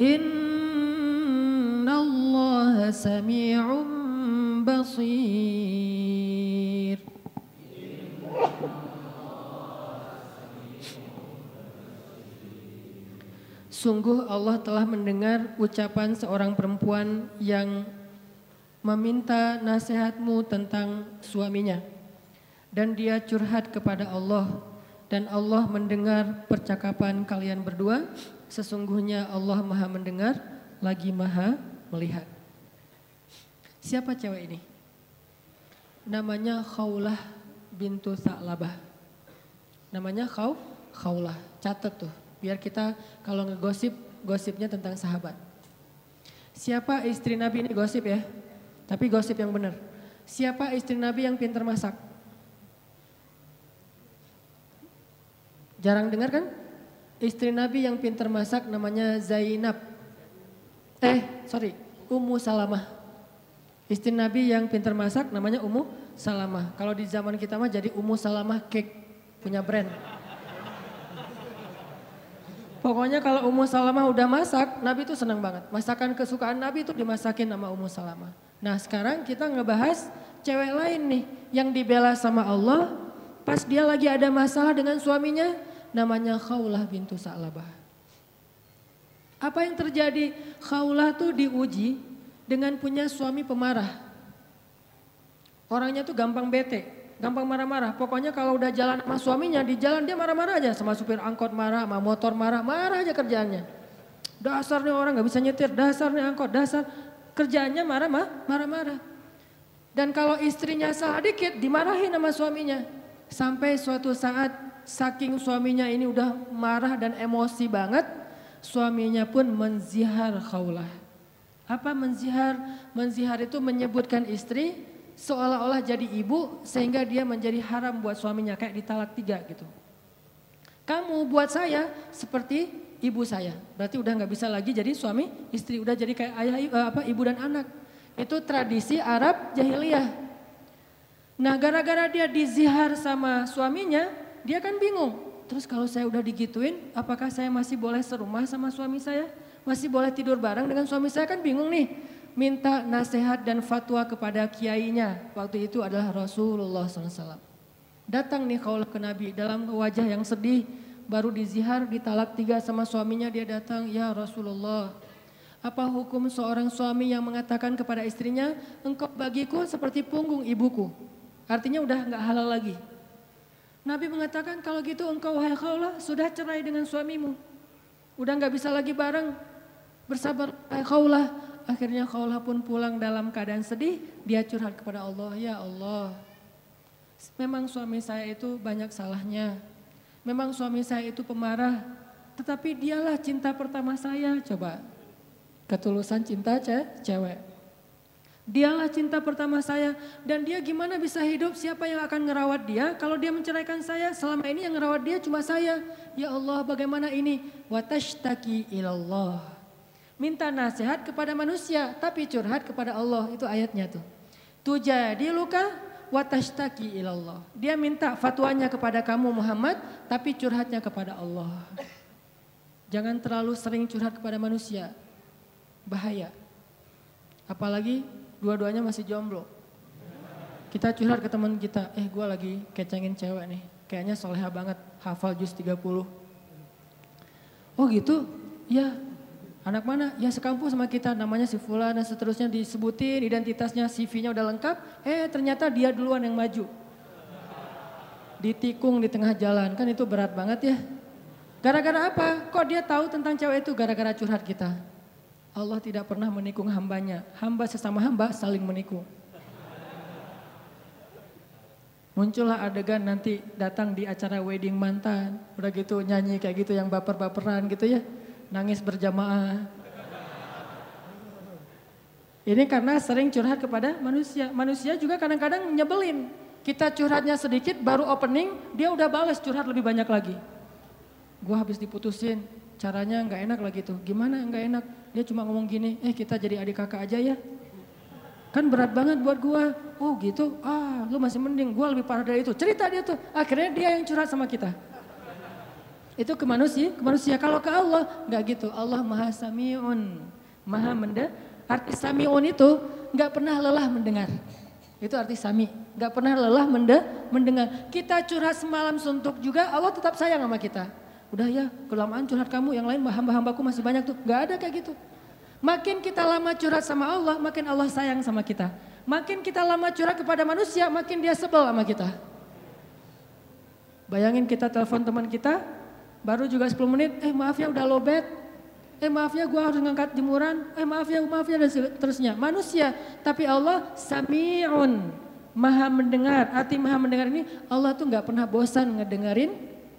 إن الله سميع بصير. Sungguh Allah telah mendengar ucapan seorang perempuan yang meminta nasihatmu tentang suaminya. Dan dia curhat kepada Allah. Dan Allah mendengar percakapan kalian berdua. Sesungguhnya Allah maha mendengar, lagi maha melihat. Siapa cewek ini? Namanya Khawlah bintu Sa'labah. Namanya Khaw, Khawlah. Catat tuh, biar kita kalau ngegosip, gosipnya tentang sahabat. Siapa istri Nabi ini gosip ya? Tapi gosip yang benar. Siapa istri Nabi yang pintar masak? Jarang dengar kan? Istri Nabi yang pintar masak namanya Zainab. Eh, sorry, Ummu Salamah. Istri Nabi yang pintar masak namanya Ummu Salamah. Kalau di zaman kita mah jadi Ummu Salamah Cake, punya brand. Pokoknya kalau Ummu Salamah udah masak, Nabi itu senang banget. Masakan kesukaan Nabi itu dimasakin sama Ummu Salamah. Nah sekarang kita ngebahas cewek lain nih yang dibela sama Allah pas dia lagi ada masalah dengan suaminya namanya Khawlah bintu Sa'labah. Apa yang terjadi? Khawlah tuh diuji dengan punya suami pemarah. Orangnya tuh gampang bete, gampang marah-marah. Pokoknya kalau udah jalan sama suaminya di jalan dia marah-marah aja sama supir angkot marah, sama motor marah, marah aja kerjaannya. Dasar nih orang nggak bisa nyetir, dasar nih angkot, dasar kerjaannya marah marah-marah. Dan kalau istrinya salah dikit dimarahin sama suaminya. Sampai suatu saat saking suaminya ini udah marah dan emosi banget, suaminya pun menzihar khaulah. Apa menzihar? Menzihar itu menyebutkan istri seolah-olah jadi ibu sehingga dia menjadi haram buat suaminya kayak ditalak tiga gitu. Kamu buat saya seperti ibu saya. Berarti udah nggak bisa lagi jadi suami istri, udah jadi kayak ayah eh, apa ibu dan anak. Itu tradisi Arab jahiliyah. Nah gara-gara dia dizihar sama suaminya, dia kan bingung. Terus kalau saya udah digituin, apakah saya masih boleh serumah sama suami saya? Masih boleh tidur bareng dengan suami saya kan bingung nih minta nasihat dan fatwa kepada kiainya. Waktu itu adalah Rasulullah SAW. Datang nih kaulah ke Nabi dalam wajah yang sedih. Baru dizihar, ditalak tiga sama suaminya dia datang. Ya Rasulullah, apa hukum seorang suami yang mengatakan kepada istrinya, engkau bagiku seperti punggung ibuku. Artinya udah nggak halal lagi. Nabi mengatakan kalau gitu engkau wahai kaulah sudah cerai dengan suamimu. Udah nggak bisa lagi bareng. Bersabar wahai kaulah Akhirnya Khawlah pun pulang dalam keadaan sedih, dia curhat kepada Allah, ya Allah, memang suami saya itu banyak salahnya. Memang suami saya itu pemarah, tetapi dialah cinta pertama saya. Coba, ketulusan cinta ce cewek. Dialah cinta pertama saya dan dia gimana bisa hidup siapa yang akan ngerawat dia kalau dia menceraikan saya selama ini yang ngerawat dia cuma saya ya Allah bagaimana ini watashtaki ilallah minta nasihat kepada manusia tapi curhat kepada Allah itu ayatnya tuh. Tujadi luka watashtaki ilallah. Dia minta fatwanya kepada kamu Muhammad tapi curhatnya kepada Allah. Jangan terlalu sering curhat kepada manusia. Bahaya. Apalagi dua-duanya masih jomblo. Kita curhat ke teman kita, eh gue lagi kecengin cewek nih. Kayaknya soleha banget, hafal juz 30. Oh gitu? Ya Anak mana? Ya sekampus sama kita namanya si Fulan dan seterusnya disebutin identitasnya CV-nya udah lengkap. Eh ternyata dia duluan yang maju. Ditikung di tengah jalan kan itu berat banget ya. Gara-gara apa? Kok dia tahu tentang cewek itu? Gara-gara curhat kita. Allah tidak pernah menikung hambanya. Hamba sesama hamba saling menikung. Muncullah adegan nanti datang di acara wedding mantan. Udah gitu nyanyi kayak gitu yang baper-baperan gitu ya nangis berjamaah. Ini karena sering curhat kepada manusia. Manusia juga kadang-kadang nyebelin. Kita curhatnya sedikit baru opening, dia udah balas curhat lebih banyak lagi. Gua habis diputusin, caranya nggak enak lagi tuh. Gimana nggak enak? Dia cuma ngomong gini, eh kita jadi adik kakak aja ya. Kan berat banget buat gua. Oh gitu, ah lu masih mending, gua lebih parah dari itu. Cerita dia tuh, akhirnya dia yang curhat sama kita. Itu ke manusia, ke manusia. Kalau ke Allah nggak gitu. Allah Maha Samiun, Maha mendengar. Arti Samiun itu nggak pernah lelah mendengar. Itu arti Sami, nggak pernah lelah mendengar. Kita curhat semalam suntuk juga, Allah tetap sayang sama kita. Udah ya, kelamaan curhat kamu, yang lain hamba-hambaku masih banyak tuh. Nggak ada kayak gitu. Makin kita lama curhat sama Allah, makin Allah sayang sama kita. Makin kita lama curhat kepada manusia, makin dia sebel sama kita. Bayangin kita telepon teman kita, Baru juga 10 menit, eh maaf ya udah lobet. Eh maaf ya gue harus ngangkat jemuran. Eh maaf ya, maaf ya dan seterusnya. Manusia, tapi Allah sami'un. Maha mendengar. Arti maha mendengar ini Allah tuh gak pernah bosan ngedengerin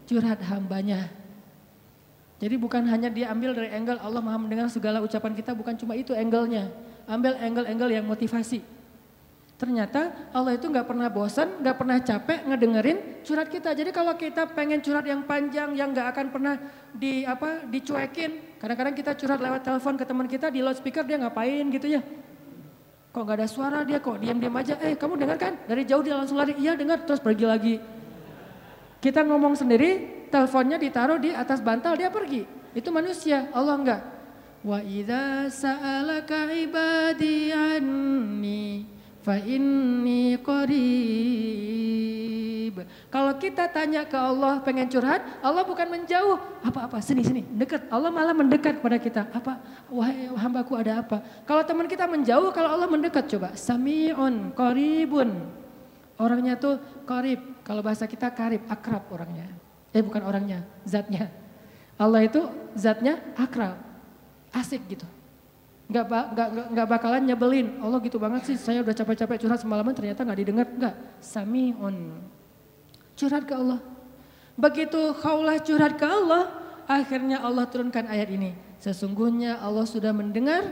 curhat hambanya. Jadi bukan hanya dia ambil dari angle Allah maha mendengar segala ucapan kita, bukan cuma itu angle-nya. Ambil angle-angle yang motivasi. Ternyata Allah itu nggak pernah bosan, nggak pernah capek ngedengerin curhat kita. Jadi kalau kita pengen curhat yang panjang, yang nggak akan pernah di apa dicuekin. Kadang-kadang kita curhat lewat telepon ke teman kita di loudspeaker dia ngapain gitu ya. Kok nggak ada suara dia kok diam-diam aja. Eh kamu dengar kan? Dari jauh dia langsung lari. Iya dengar terus pergi lagi. Kita ngomong sendiri, teleponnya ditaruh di atas bantal dia pergi. Itu manusia, Allah enggak. Wa idza sa'alaka ibadi anni fa inni qarib. Kalau kita tanya ke Allah pengen curhat, Allah bukan menjauh. Apa-apa, sini sini, dekat. Allah malah mendekat pada kita. Apa? Wahai hambaku ada apa? Kalau teman kita menjauh, kalau Allah mendekat coba. Sami'un qaribun. Orangnya tuh qarib. Kalau bahasa kita karib, akrab orangnya. Eh bukan orangnya, zatnya. Allah itu zatnya akrab, asik gitu. Gak, gak, gak, gak bakalan nyebelin. Allah gitu banget sih, saya udah capek-capek curhat semalaman ternyata gak didengar. Enggak, sami'un. Curhat ke Allah. Begitu kaulah curhat ke Allah, akhirnya Allah turunkan ayat ini. Sesungguhnya Allah sudah mendengar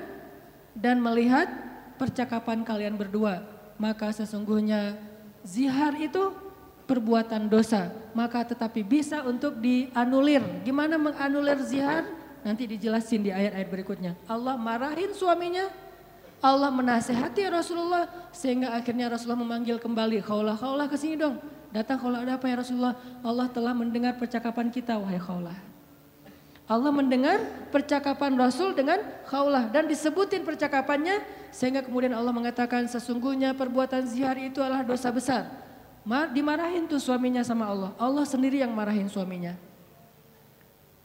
dan melihat percakapan kalian berdua. Maka sesungguhnya zihar itu perbuatan dosa, maka tetapi bisa untuk dianulir. Gimana menganulir zihar? Nanti dijelasin di ayat-ayat berikutnya. Allah marahin suaminya, Allah menasehati Rasulullah sehingga akhirnya Rasulullah memanggil kembali, "Khaulah, khaulah ke sini dong." Datang khaulah ada apa ya Rasulullah? Allah telah mendengar percakapan kita wahai khaulah. Allah mendengar percakapan Rasul dengan khaulah dan disebutin percakapannya sehingga kemudian Allah mengatakan sesungguhnya perbuatan zihar itu adalah dosa besar dimarahin tuh suaminya sama Allah. Allah sendiri yang marahin suaminya.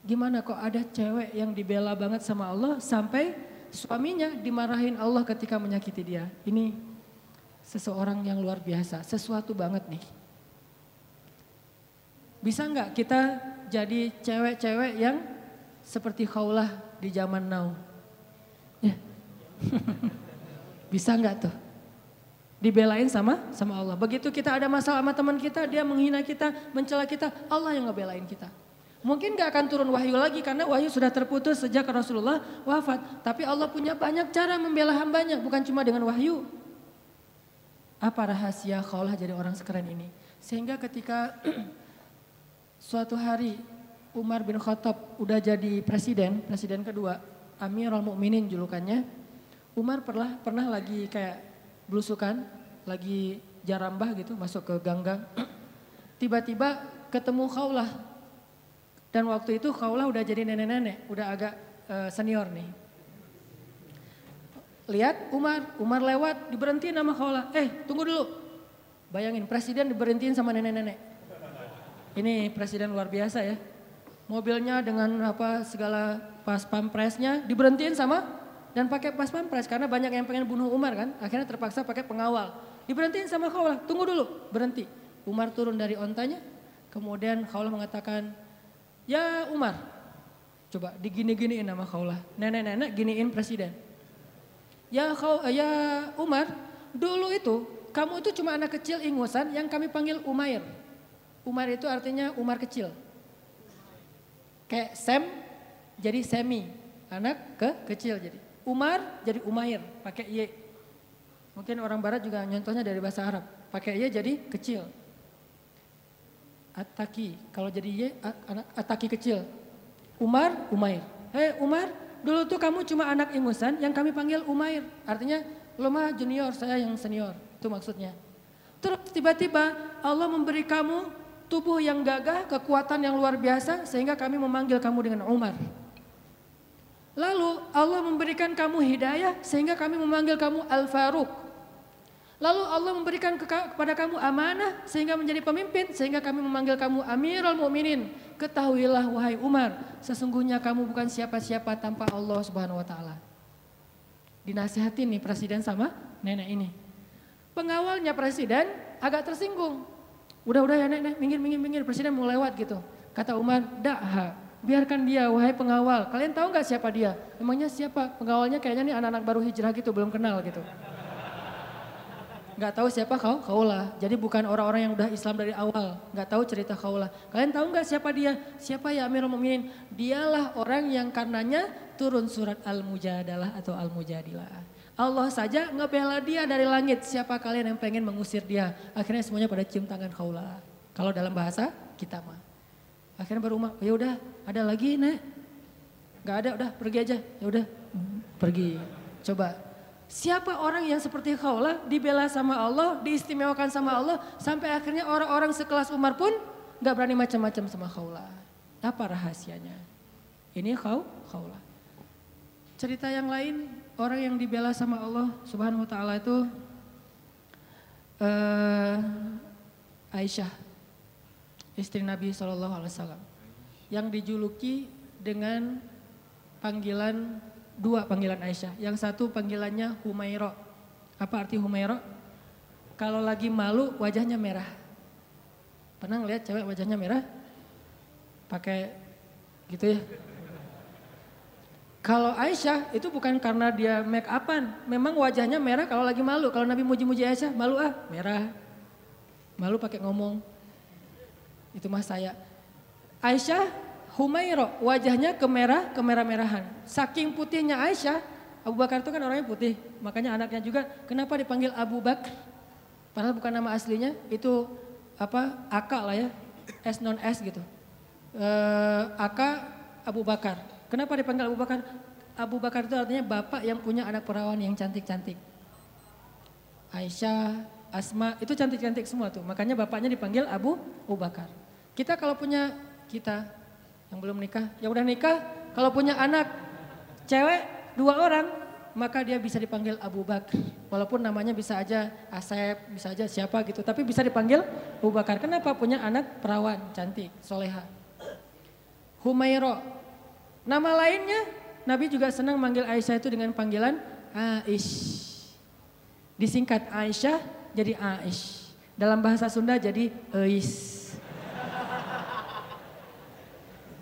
Gimana kok ada cewek yang dibela banget sama Allah sampai suaminya dimarahin Allah ketika menyakiti dia. Ini seseorang yang luar biasa, sesuatu banget nih. Bisa nggak kita jadi cewek-cewek yang seperti khaulah di zaman now? Ya. <laughs> Bisa nggak tuh? dibelain sama sama Allah. Begitu kita ada masalah sama teman kita, dia menghina kita, mencela kita, Allah yang ngebelain kita. Mungkin gak akan turun wahyu lagi karena wahyu sudah terputus sejak Rasulullah wafat. Tapi Allah punya banyak cara membela hambanya, bukan cuma dengan wahyu. Apa rahasia kaulah jadi orang sekeren ini? Sehingga ketika <clears throat> suatu hari Umar bin Khattab udah jadi presiden, presiden kedua, Amirul Mukminin julukannya. Umar pernah pernah lagi kayak belusukan, lagi jarambah gitu masuk ke ganggang. <clears throat> Tiba-tiba ketemu Khaulah. Dan waktu itu Khaulah udah jadi nenek-nenek, udah agak uh, senior nih. Lihat Umar, Umar lewat diberhentiin sama Khaulah. Eh tunggu dulu. Bayangin presiden diberhentiin sama nenek-nenek. Ini presiden luar biasa ya. Mobilnya dengan apa segala pas pampresnya diberhentiin sama dan pakai pas pampres karena banyak yang pengen bunuh Umar kan, akhirnya terpaksa pakai pengawal. Diberhentiin sama Khawlah, tunggu dulu, berhenti. Umar turun dari ontanya, kemudian Khawlah mengatakan, ya Umar, coba digini-giniin sama Khawlah. Nenek-nenek giniin presiden. Ya, Khaw, ya Umar, dulu itu kamu itu cuma anak kecil ingusan yang kami panggil Umair. Umar itu artinya Umar kecil. Kayak Sem jadi Semi, anak ke kecil jadi. Umar jadi Umair, pakai Y. Mungkin orang barat juga nyontohnya dari bahasa Arab. Pakai Y jadi kecil. Ataki, kalau jadi Y, Ataki kecil. Umar, Umair. Hei Umar, dulu tuh kamu cuma anak ingusan yang kami panggil Umair. Artinya lo mah junior, saya yang senior. Itu maksudnya. Terus tiba-tiba Allah memberi kamu tubuh yang gagah, kekuatan yang luar biasa sehingga kami memanggil kamu dengan Umar. Lalu Allah memberikan kamu hidayah sehingga kami memanggil kamu Al-Faruq. Lalu Allah memberikan kepada kamu amanah sehingga menjadi pemimpin sehingga kami memanggil kamu Amirul Mukminin. Ketahuilah wahai Umar, sesungguhnya kamu bukan siapa-siapa tanpa Allah Subhanahu wa taala. Dinasihatin nih presiden sama nenek ini. Pengawalnya presiden agak tersinggung. Udah-udah ya nenek, minggir minggir minggir presiden mau lewat gitu. Kata Umar, "Dah, Biarkan dia, wahai pengawal. Kalian tahu nggak siapa dia? Emangnya siapa? Pengawalnya kayaknya nih anak-anak baru hijrah gitu, belum kenal gitu. Nggak tahu siapa kau? Kaulah. Jadi bukan orang-orang yang udah Islam dari awal. Nggak tahu cerita kaulah. Kalian tahu nggak siapa dia? Siapa ya Amirul Mukminin? Dialah orang yang karenanya turun surat Al-Mujadalah atau Al-Mujadilah. Allah saja ngebela dia dari langit. Siapa kalian yang pengen mengusir dia? Akhirnya semuanya pada cium tangan kaulah. Kalau dalam bahasa kita mah. Akhirnya baru rumah, ya udah ada lagi nek. Gak ada, udah pergi aja. Ya udah pergi. Coba siapa orang yang seperti kau lah dibela sama Allah, diistimewakan sama Allah sampai akhirnya orang-orang sekelas Umar pun gak berani macam-macam sama kau lah. Apa rahasianya? Ini kau khaulah. Cerita yang lain orang yang dibela sama Allah Subhanahu wa taala itu uh, Aisyah istri Nabi Shallallahu alaihi wasallam yang dijuluki dengan panggilan dua panggilan Aisyah. Yang satu panggilannya Humairo. Apa arti Humairo? Kalau lagi malu wajahnya merah. Pernah ngeliat cewek wajahnya merah? Pakai gitu ya. Kalau Aisyah itu bukan karena dia make upan, memang wajahnya merah kalau lagi malu. Kalau Nabi muji-muji Aisyah, malu ah, merah. Malu pakai ngomong. Itu mah saya. Aisyah Humairo, wajahnya kemerah, kemerah-merahan. Saking putihnya Aisyah, Abu Bakar itu kan orangnya putih. Makanya anaknya juga, kenapa dipanggil Abu Bakar? Padahal bukan nama aslinya, itu apa Aka lah ya, S non S gitu. E, Aka Abu Bakar. Kenapa dipanggil Abu Bakar? Abu Bakar itu artinya bapak yang punya anak perawan yang cantik-cantik. Aisyah, Asma, itu cantik-cantik semua tuh. Makanya bapaknya dipanggil Abu, Abu Bakar. Kita kalau punya, kita yang belum nikah, yang udah nikah, kalau punya anak cewek dua orang, maka dia bisa dipanggil Abu Bakar. Walaupun namanya bisa aja Asep, bisa aja siapa gitu. Tapi bisa dipanggil Abu Bakar. Kenapa? Punya anak perawan, cantik, soleha. Humairo, Nama lainnya, Nabi juga senang manggil Aisyah itu dengan panggilan Aish. Disingkat Aisyah jadi Aish. Dalam bahasa Sunda jadi Eis.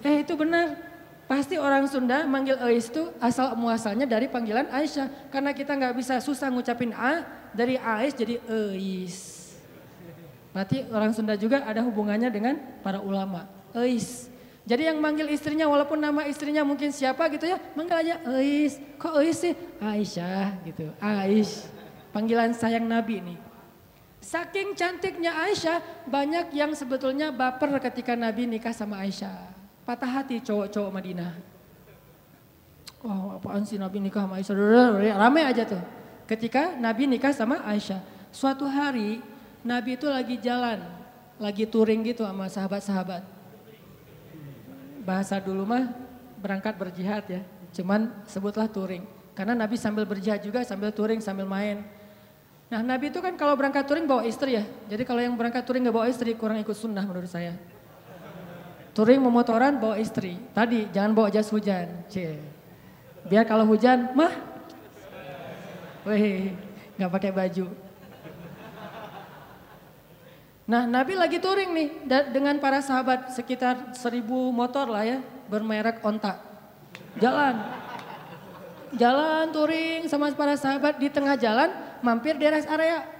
Eh itu benar. Pasti orang Sunda manggil Eis itu asal muasalnya dari panggilan Aisyah. Karena kita nggak bisa susah ngucapin A, dari Aish jadi Eis. Berarti orang Sunda juga ada hubungannya dengan para ulama. Eis. Jadi yang manggil istrinya walaupun nama istrinya mungkin siapa gitu ya, manggil aja Ais. Kok Ais sih? Aisyah gitu. Ais. Panggilan sayang Nabi ini. Saking cantiknya Aisyah, banyak yang sebetulnya baper ketika Nabi nikah sama Aisyah. Patah hati cowok-cowok Madinah. Wah apaan sih Nabi nikah sama Aisyah? Rame aja tuh. Ketika Nabi nikah sama Aisyah. Suatu hari Nabi itu lagi jalan, lagi touring gitu sama sahabat-sahabat bahasa dulu mah berangkat berjihad ya. Cuman sebutlah touring. Karena Nabi sambil berjihad juga sambil touring sambil main. Nah Nabi itu kan kalau berangkat touring bawa istri ya. Jadi kalau yang berangkat touring gak bawa istri kurang ikut sunnah menurut saya. Touring memotoran bawa istri. Tadi jangan bawa jas hujan. Cie. Biar kalau hujan mah. Wih gak pakai baju. Nah Nabi lagi touring nih dengan para sahabat sekitar seribu motor lah ya bermerek onta. Jalan. Jalan touring sama para sahabat di tengah jalan mampir di rest area.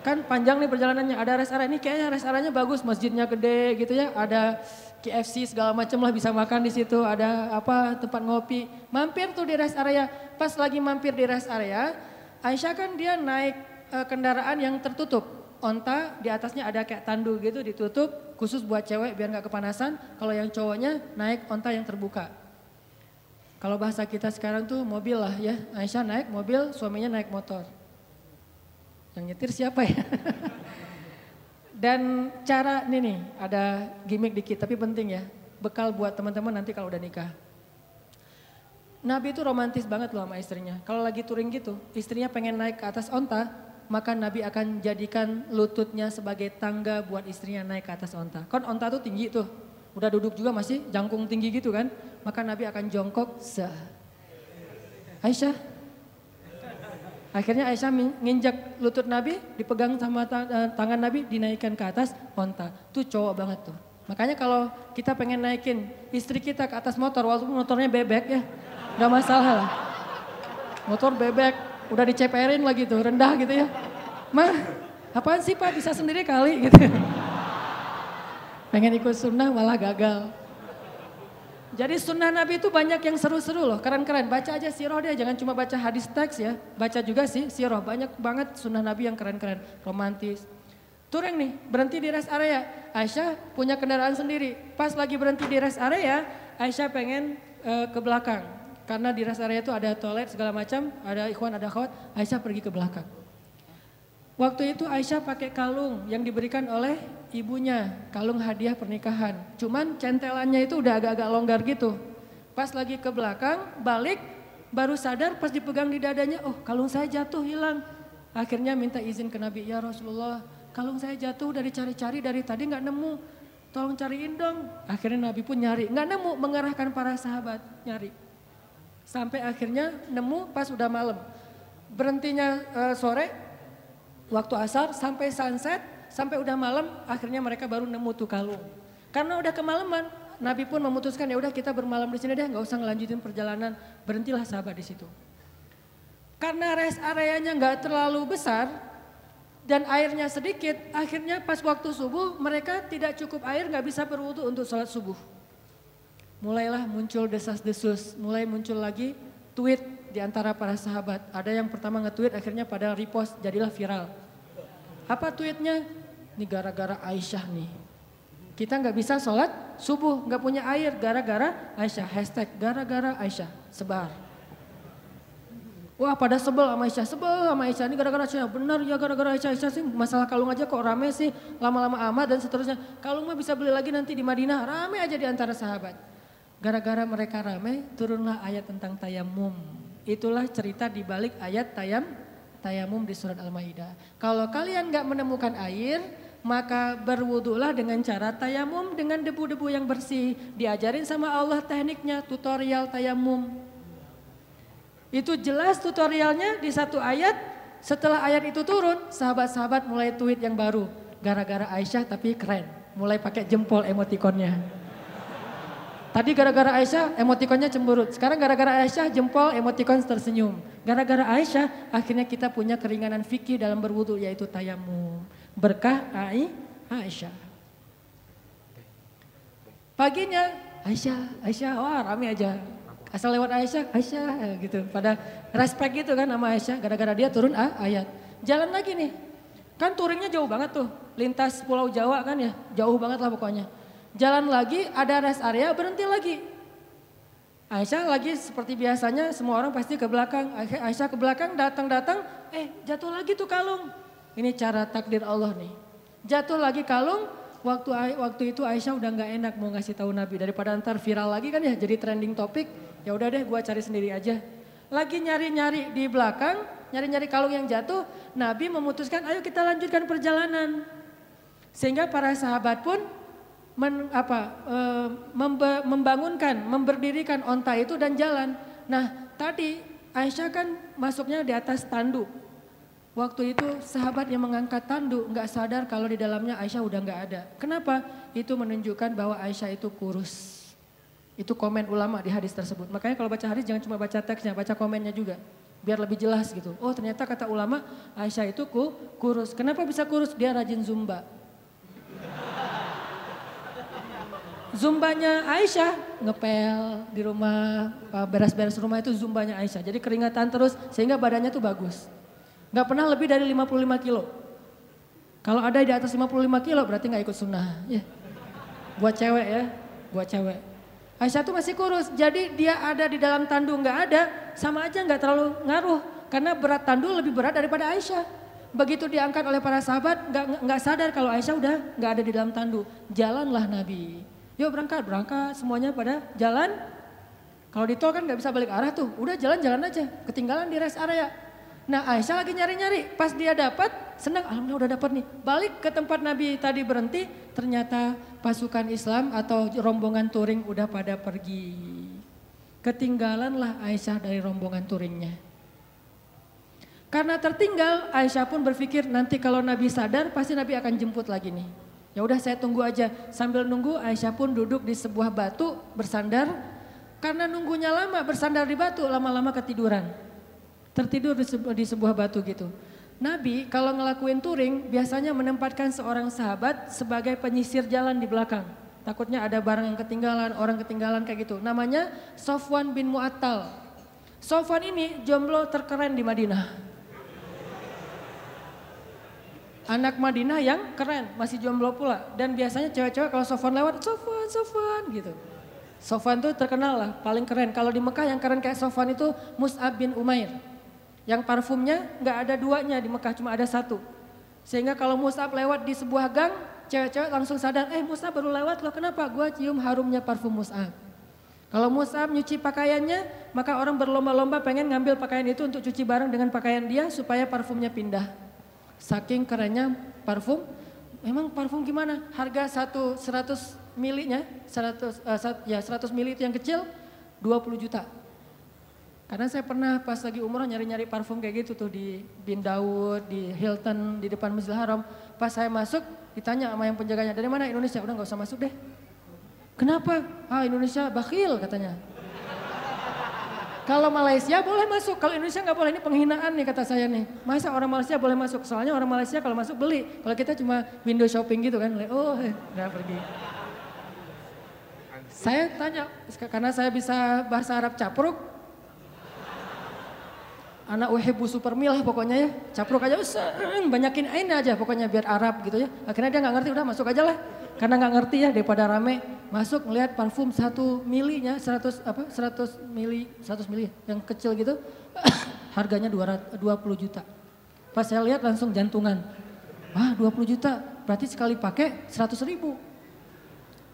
Kan panjang nih perjalanannya ada rest area ini kayaknya rest areanya bagus masjidnya gede gitu ya ada KFC segala macam lah bisa makan di situ ada apa tempat ngopi mampir tuh di rest area pas lagi mampir di rest area Aisyah kan dia naik uh, kendaraan yang tertutup onta di atasnya ada kayak tandu gitu ditutup khusus buat cewek biar nggak kepanasan. Kalau yang cowoknya naik onta yang terbuka. Kalau bahasa kita sekarang tuh mobil lah ya. Aisyah naik mobil, suaminya naik motor. Yang nyetir siapa ya? <laughs> Dan cara ini nih ada gimmick dikit tapi penting ya. Bekal buat teman-teman nanti kalau udah nikah. Nabi itu romantis banget loh sama istrinya. Kalau lagi touring gitu, istrinya pengen naik ke atas onta, maka Nabi akan jadikan lututnya sebagai tangga buat istrinya naik ke atas onta. Kan onta tuh tinggi tuh, udah duduk juga masih jangkung tinggi gitu kan. Maka Nabi akan jongkok, sah. Aisyah. Akhirnya Aisyah nginjak lutut Nabi, dipegang sama eh, tangan Nabi, dinaikkan ke atas onta. Tuh cowok banget tuh. Makanya kalau kita pengen naikin istri kita ke atas motor, walaupun motornya bebek ya, gak masalah lah. Motor bebek, udah diceperin lagi tuh, rendah gitu ya. Mah, apaan sih Pak bisa sendiri kali gitu. Pengen ikut sunnah malah gagal. Jadi sunnah Nabi itu banyak yang seru-seru loh, keren-keren. Baca aja siroh dia, jangan cuma baca hadis teks ya. Baca juga sih siroh, banyak banget sunnah Nabi yang keren-keren, romantis. Touring nih, berhenti di rest area. Aisyah punya kendaraan sendiri. Pas lagi berhenti di rest area, Aisyah pengen uh, ke belakang. Karena di rest area itu ada toilet segala macam, ada ikhwan, ada khawat, Aisyah pergi ke belakang. Waktu itu Aisyah pakai kalung yang diberikan oleh ibunya, kalung hadiah pernikahan. Cuman centelannya itu udah agak-agak longgar gitu. Pas lagi ke belakang, balik, baru sadar pas dipegang di dadanya, oh kalung saya jatuh hilang. Akhirnya minta izin ke Nabi, ya Rasulullah kalung saya jatuh dari cari-cari dari tadi nggak nemu. Tolong cariin dong. Akhirnya Nabi pun nyari, nggak nemu mengerahkan para sahabat nyari. Sampai akhirnya nemu pas udah malam. Berhentinya uh, sore, waktu asar sampai sunset, sampai udah malam, akhirnya mereka baru nemu tuh kalung. Karena udah kemalaman, Nabi pun memutuskan ya udah kita bermalam di sini deh, nggak usah ngelanjutin perjalanan, berhentilah sahabat di situ. Karena rest areanya nggak terlalu besar dan airnya sedikit, akhirnya pas waktu subuh mereka tidak cukup air, nggak bisa berwudu untuk sholat subuh. Mulailah muncul desas-desus, mulai muncul lagi tweet di antara para sahabat. Ada yang pertama nge-tweet akhirnya pada repost jadilah viral. Apa tweetnya? Ini gara-gara Aisyah nih. Kita nggak bisa sholat subuh, nggak punya air gara-gara Aisyah. Hashtag gara-gara Aisyah. Sebar. Wah pada sebel sama Aisyah, sebel sama Aisyah. Ini gara-gara Aisyah, benar ya gara-gara Aisyah. Aisyah sih masalah kalung aja kok rame sih. Lama-lama amat dan seterusnya. Kalung mah bisa beli lagi nanti di Madinah. Rame aja di antara sahabat. Gara-gara mereka rame, turunlah ayat tentang tayamum. Itulah cerita di balik ayat tayam tayamum di surat Al-Maidah. Kalau kalian nggak menemukan air, maka berwudulah dengan cara tayamum dengan debu-debu yang bersih. Diajarin sama Allah tekniknya, tutorial tayamum. Itu jelas tutorialnya di satu ayat. Setelah ayat itu turun, sahabat-sahabat mulai tweet yang baru. Gara-gara Aisyah tapi keren. Mulai pakai jempol emotikonnya. Tadi gara-gara Aisyah emotikonnya cemberut. Sekarang gara-gara Aisyah jempol emotikon tersenyum. Gara-gara Aisyah akhirnya kita punya keringanan fikih dalam berwudu yaitu tayamum. Berkah Ai Aisyah. Paginya Aisyah, Aisyah, wah rame aja. Asal lewat Aisyah, Aisyah gitu. Pada respect gitu kan sama Aisyah gara-gara dia turun ah, ayat. Jalan lagi nih. Kan touringnya jauh banget tuh. Lintas Pulau Jawa kan ya. Jauh banget lah pokoknya. Jalan lagi, ada rest area, berhenti lagi. Aisyah lagi seperti biasanya semua orang pasti ke belakang. Aisyah ke belakang datang-datang, eh jatuh lagi tuh kalung. Ini cara takdir Allah nih. Jatuh lagi kalung, waktu waktu itu Aisyah udah nggak enak mau ngasih tahu Nabi daripada ntar viral lagi kan ya jadi trending topik. Ya udah deh gua cari sendiri aja. Lagi nyari-nyari di belakang, nyari-nyari kalung yang jatuh, Nabi memutuskan ayo kita lanjutkan perjalanan. Sehingga para sahabat pun men, apa, e, membe, membangunkan, memberdirikan onta itu dan jalan. Nah tadi Aisyah kan masuknya di atas tanduk. Waktu itu sahabat yang mengangkat tanduk nggak sadar kalau di dalamnya Aisyah udah nggak ada. Kenapa? Itu menunjukkan bahwa Aisyah itu kurus. Itu komen ulama di hadis tersebut. Makanya kalau baca hadis jangan cuma baca teksnya, baca komennya juga. Biar lebih jelas gitu. Oh ternyata kata ulama Aisyah itu kurus. Kenapa bisa kurus? Dia rajin zumba. Zumbanya Aisyah ngepel di rumah, beres-beres rumah itu zumbanya Aisyah. Jadi keringatan terus sehingga badannya tuh bagus. Gak pernah lebih dari 55 kilo. Kalau ada di atas 55 kilo berarti gak ikut sunnah. Ya. Buat cewek ya, buat cewek. Aisyah tuh masih kurus, jadi dia ada di dalam tandu nggak ada, sama aja nggak terlalu ngaruh. Karena berat tandu lebih berat daripada Aisyah. Begitu diangkat oleh para sahabat, nggak sadar kalau Aisyah udah nggak ada di dalam tandu. Jalanlah Nabi. Yuk berangkat, berangkat semuanya pada jalan. Kalau di tol kan nggak bisa balik arah tuh, udah jalan-jalan aja, ketinggalan di rest area. Nah Aisyah lagi nyari-nyari, pas dia dapat, senang, alhamdulillah udah dapat nih. Balik ke tempat Nabi tadi berhenti, ternyata pasukan Islam atau rombongan touring udah pada pergi. Ketinggalanlah Aisyah dari rombongan touringnya. Karena tertinggal, Aisyah pun berpikir nanti kalau Nabi sadar pasti Nabi akan jemput lagi nih. Ya udah saya tunggu aja. Sambil nunggu Aisyah pun duduk di sebuah batu bersandar. Karena nunggunya lama bersandar di batu lama-lama ketiduran. Tertidur di, sebu di sebuah batu gitu. Nabi kalau ngelakuin touring biasanya menempatkan seorang sahabat sebagai penyisir jalan di belakang. Takutnya ada barang yang ketinggalan, orang ketinggalan kayak gitu. Namanya Sofwan bin Mu'attal. Sofwan ini jomblo terkeren di Madinah anak Madinah yang keren, masih jomblo pula. Dan biasanya cewek-cewek kalau Sofwan lewat, Sofwan, Sofwan gitu. Sofwan tuh terkenal lah, paling keren. Kalau di Mekah yang keren kayak Sofwan itu Mus'ab bin Umair. Yang parfumnya nggak ada duanya di Mekah, cuma ada satu. Sehingga kalau Mus'ab lewat di sebuah gang, cewek-cewek langsung sadar, eh Mus'ab baru lewat loh, kenapa? Gua cium harumnya parfum Mus'ab. Kalau Mus'ab nyuci pakaiannya, maka orang berlomba-lomba pengen ngambil pakaian itu untuk cuci bareng dengan pakaian dia supaya parfumnya pindah. Saking kerennya parfum, memang parfum gimana? Harga satu 100 milinya, 100, uh, ya 100 mili itu yang kecil, 20 juta. Karena saya pernah pas lagi umroh nyari-nyari parfum kayak gitu tuh di Bin Daud, di Hilton, di depan Masjidil Haram. Pas saya masuk ditanya sama yang penjaganya, dari mana Indonesia? Udah gak usah masuk deh. Kenapa? Ah Indonesia bakhil katanya. Kalau Malaysia boleh masuk, kalau Indonesia nggak boleh ini penghinaan nih kata saya nih. Masa orang Malaysia boleh masuk? Soalnya orang Malaysia kalau masuk beli, kalau kita cuma window shopping gitu kan, oh nggak pergi. Saya tanya, karena saya bisa bahasa Arab capruk, anak uhebu supermil lah pokoknya ya. Capruk aja, banyakin ain aja pokoknya biar Arab gitu ya. Akhirnya dia nggak ngerti, udah masuk aja lah. Karena nggak ngerti ya daripada rame, masuk ngeliat parfum satu milinya, 100 apa, 100 mili, 100 mili yang kecil gitu, <coughs> harganya 200, 20 juta. Pas saya lihat langsung jantungan. Wah 20 juta, berarti sekali pakai 100 ribu.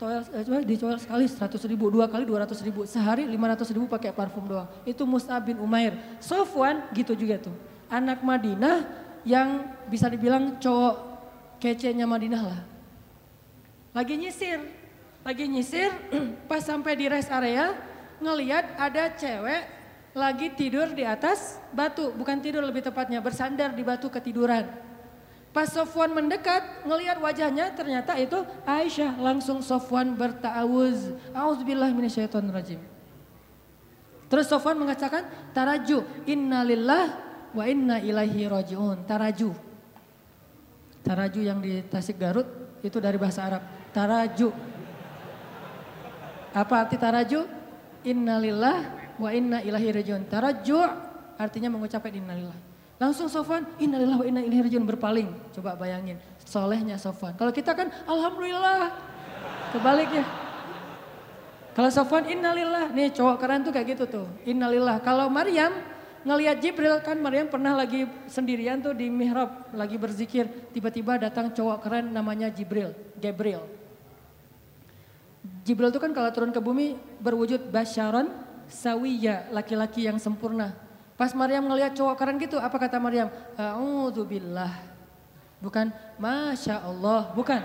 Toel, eh, dicoel sekali 100 ribu, dua kali 200 ribu, sehari 500 ribu pakai parfum doang. Itu Mus'ab bin Umair. Sofwan gitu juga tuh. Anak Madinah yang bisa dibilang cowok kecenya Madinah lah. Lagi nyisir, lagi nyisir <clears throat> pas sampai di rest area ngeliat ada cewek lagi tidur di atas batu, bukan tidur lebih tepatnya bersandar di batu ketiduran. Pas Sofwan mendekat, ngelihat wajahnya ternyata itu Aisyah. Langsung Sofwan bertawuz. Auzubillah rajim. Terus Sofwan mengatakan, taraju, innalillah wa inna ilaihi rajiun. Taraju. Taraju yang di Tasik Garut itu dari bahasa Arab. Taraju. Apa arti taraju? Innalillah wa inna ilahi rajiun. Taraju artinya mengucapkan innalillah. Langsung Sofwan, innalillah wa inna ilaihi rajiun berpaling. Coba bayangin, solehnya Sofwan. Kalau kita kan alhamdulillah. Kebaliknya. Kalau Sofwan innalillah, nih cowok keren tuh kayak gitu tuh. Innalillah. Kalau Maryam ngelihat Jibril kan Maryam pernah lagi sendirian tuh di mihrab lagi berzikir. Tiba-tiba datang cowok keren namanya Jibril, Gabriel. Jibril itu kan kalau turun ke bumi berwujud basyaron sawiya, laki-laki yang sempurna. Pas Maryam ngelihat cowok keren gitu, apa kata Maryam? A'udzubillah. Bukan Masya Allah, bukan.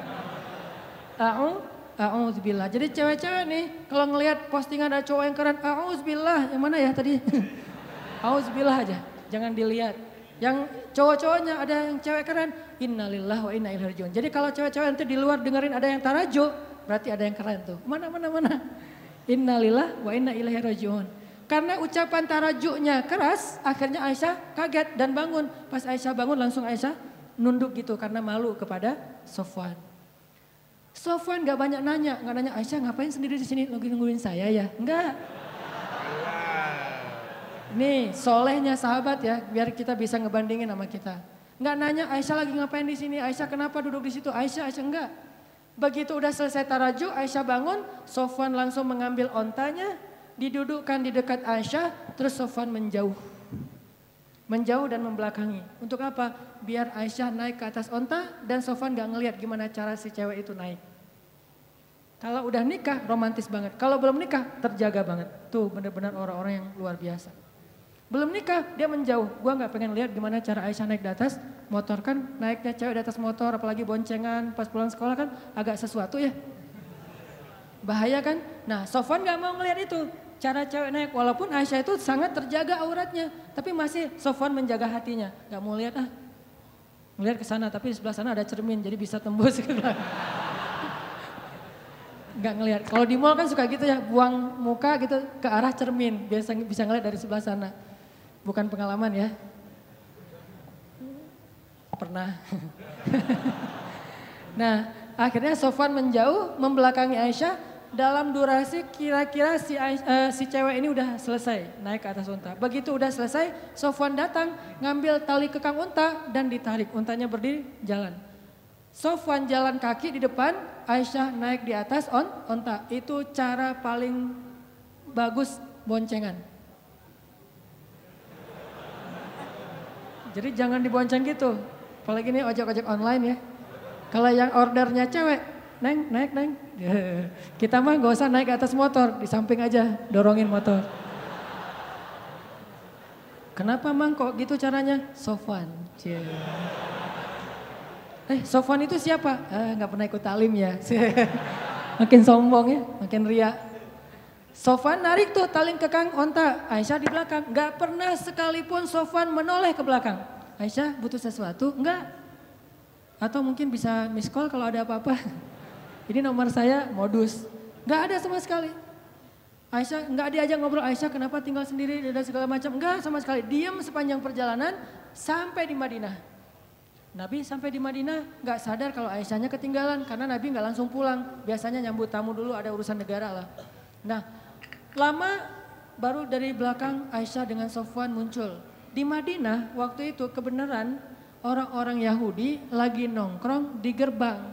A'udzubillah. Jadi cewek-cewek nih kalau ngelihat postingan ada cowok yang keren, A'udzubillah. Yang mana ya tadi? <laughs> A'udzubillah aja, jangan dilihat. Yang cowok-cowoknya ada yang cewek keren, innalillah wa inna ilaihi rajiun. Jadi kalau cewek-cewek nanti di luar dengerin ada yang tarajo, berarti ada yang keren tuh. Mana mana mana. Innalillah wa inna ilaihi rajiun. Karena ucapan tarajuknya keras, akhirnya Aisyah kaget dan bangun. Pas Aisyah bangun langsung Aisyah nunduk gitu karena malu kepada Sofwan. Sofwan gak banyak nanya, gak nanya Aisyah ngapain sendiri di sini lagi nungguin saya ya? Enggak. Nih solehnya sahabat ya, biar kita bisa ngebandingin sama kita. Enggak nanya Aisyah lagi ngapain di sini, Aisyah kenapa duduk di situ, Aisyah, Aisyah enggak. Begitu udah selesai tarajuk, Aisyah bangun, Sofwan langsung mengambil ontanya, didudukkan di dekat Aisyah, terus Sofwan menjauh. Menjauh dan membelakangi. Untuk apa? Biar Aisyah naik ke atas onta dan Sofwan gak ngeliat gimana cara si cewek itu naik. Kalau udah nikah romantis banget. Kalau belum nikah terjaga banget. Tuh benar-benar orang-orang yang luar biasa. Belum nikah dia menjauh. Gua nggak pengen lihat gimana cara Aisyah naik di atas motor kan naiknya cewek di atas motor apalagi boncengan pas pulang sekolah kan agak sesuatu ya. Bahaya kan? Nah Sofwan nggak mau ngeliat itu cara cewek naik. Walaupun Aisyah itu sangat terjaga auratnya. Tapi masih Sofwan menjaga hatinya. Gak mau lihat ah. Melihat ke sana tapi di sebelah sana ada cermin jadi bisa tembus ke belakang. Gak ngelihat. Kalau di mall kan suka gitu ya, buang muka gitu ke arah cermin. Biasa bisa ngeliat dari sebelah sana. Bukan pengalaman ya. Pernah. <laughs> nah, akhirnya Sofwan menjauh, membelakangi Aisyah dalam durasi kira-kira si, uh, si cewek ini udah selesai naik ke atas unta. Begitu udah selesai, Sofwan datang ngambil tali kekang unta dan ditarik. Untanya berdiri jalan. Sofwan jalan kaki di depan, Aisyah naik di atas on unta. Itu cara paling bagus boncengan. Jadi jangan dibonceng gitu. Apalagi nih ojek-ojek online ya. Kalau yang ordernya cewek, neng, naik, neng. <laughs> Kita mah gak usah naik ke atas motor, di samping aja dorongin motor. Kenapa mang kok gitu caranya? Sofwan. Eh Sofwan itu siapa? Eh, gak pernah ikut talim ya. <laughs> makin sombong ya, makin ria. Sofwan narik tuh taling kekang onta, Aisyah di belakang. Gak pernah sekalipun Sofwan menoleh ke belakang. Aisyah butuh sesuatu? Enggak. Atau mungkin bisa miss call kalau ada apa-apa. <laughs> Ini nomor saya modus. Gak ada sama sekali. Aisyah nggak diajak ngobrol Aisyah kenapa tinggal sendiri dan segala macam. Enggak sama sekali. Diam sepanjang perjalanan sampai di Madinah. Nabi sampai di Madinah nggak sadar kalau Aisyahnya ketinggalan karena Nabi nggak langsung pulang. Biasanya nyambut tamu dulu ada urusan negara lah. Nah lama baru dari belakang Aisyah dengan Sofwan muncul. Di Madinah waktu itu kebenaran orang-orang Yahudi lagi nongkrong di gerbang.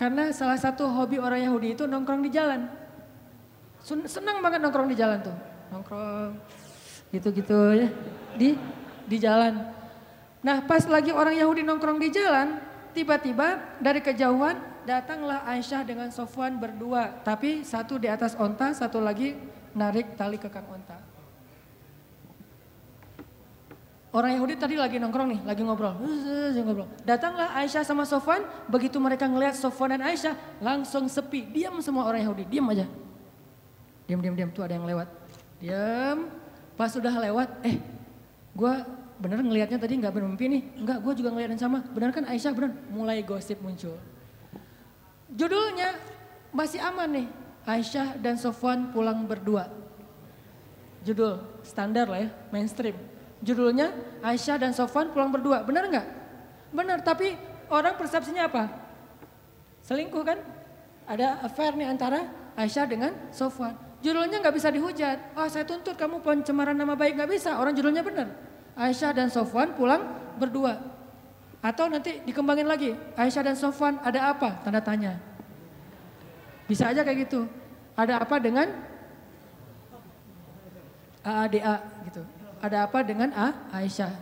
Karena salah satu hobi orang Yahudi itu nongkrong di jalan. Senang banget nongkrong di jalan tuh. Nongkrong gitu-gitu ya. Di di jalan. Nah pas lagi orang Yahudi nongkrong di jalan, tiba-tiba dari kejauhan datanglah Aisyah dengan Sofwan berdua. Tapi satu di atas onta, satu lagi narik tali kekang onta. Orang Yahudi tadi lagi nongkrong nih, lagi ngobrol. ngobrol. Datanglah Aisyah sama Sofwan, begitu mereka ngelihat Sofwan dan Aisyah, langsung sepi. Diam semua orang Yahudi, diam aja. Diam, diam, diam, tuh ada yang lewat. Diam, pas sudah lewat, eh gue bener ngelihatnya tadi nggak bermimpi nih. Enggak, gue juga ngeliat yang sama. Benar kan Aisyah, benar. Mulai gosip muncul. Judulnya masih aman nih. Aisyah dan Sofwan pulang berdua. Judul standar lah ya, mainstream. Judulnya Aisyah dan Sofwan pulang berdua. Benar nggak? Benar, tapi orang persepsinya apa? Selingkuh kan? Ada affair nih antara Aisyah dengan Sofwan. Judulnya nggak bisa dihujat. Oh, saya tuntut kamu pencemaran nama baik nggak bisa. Orang judulnya benar. Aisyah dan Sofwan pulang berdua. Atau nanti dikembangin lagi. Aisyah dan Sofwan ada apa? Tanda tanya. Bisa aja kayak gitu. Ada apa dengan AADA gitu. Ada apa dengan A Aisyah.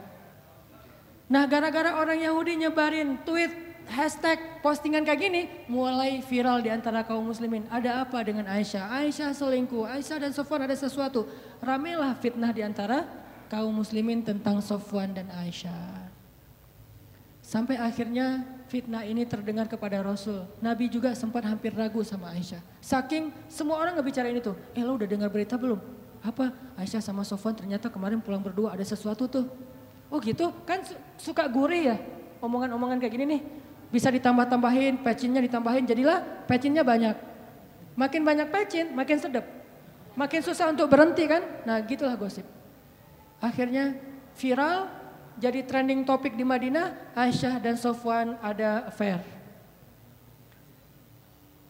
Nah gara-gara orang Yahudi nyebarin tweet hashtag postingan kayak gini mulai viral di antara kaum muslimin. Ada apa dengan Aisyah? Aisyah selingkuh, Aisyah dan Sofwan ada sesuatu. Ramelah fitnah di antara kaum muslimin tentang Sofwan dan Aisyah. Sampai akhirnya fitnah ini terdengar kepada Rasul. Nabi juga sempat hampir ragu sama Aisyah. Saking semua orang ngebicarain itu. Eh lo udah dengar berita belum? Apa? Aisyah sama Sofwan ternyata kemarin pulang berdua ada sesuatu tuh. Oh gitu? Kan suka gurih ya? Omongan-omongan kayak gini nih bisa ditambah-tambahin, pecinnya ditambahin, jadilah pecinnya banyak. Makin banyak pecin, makin sedap. Makin susah untuk berhenti kan? Nah gitulah gosip. Akhirnya viral, jadi trending topik di Madinah, Aisyah dan Sofwan ada affair.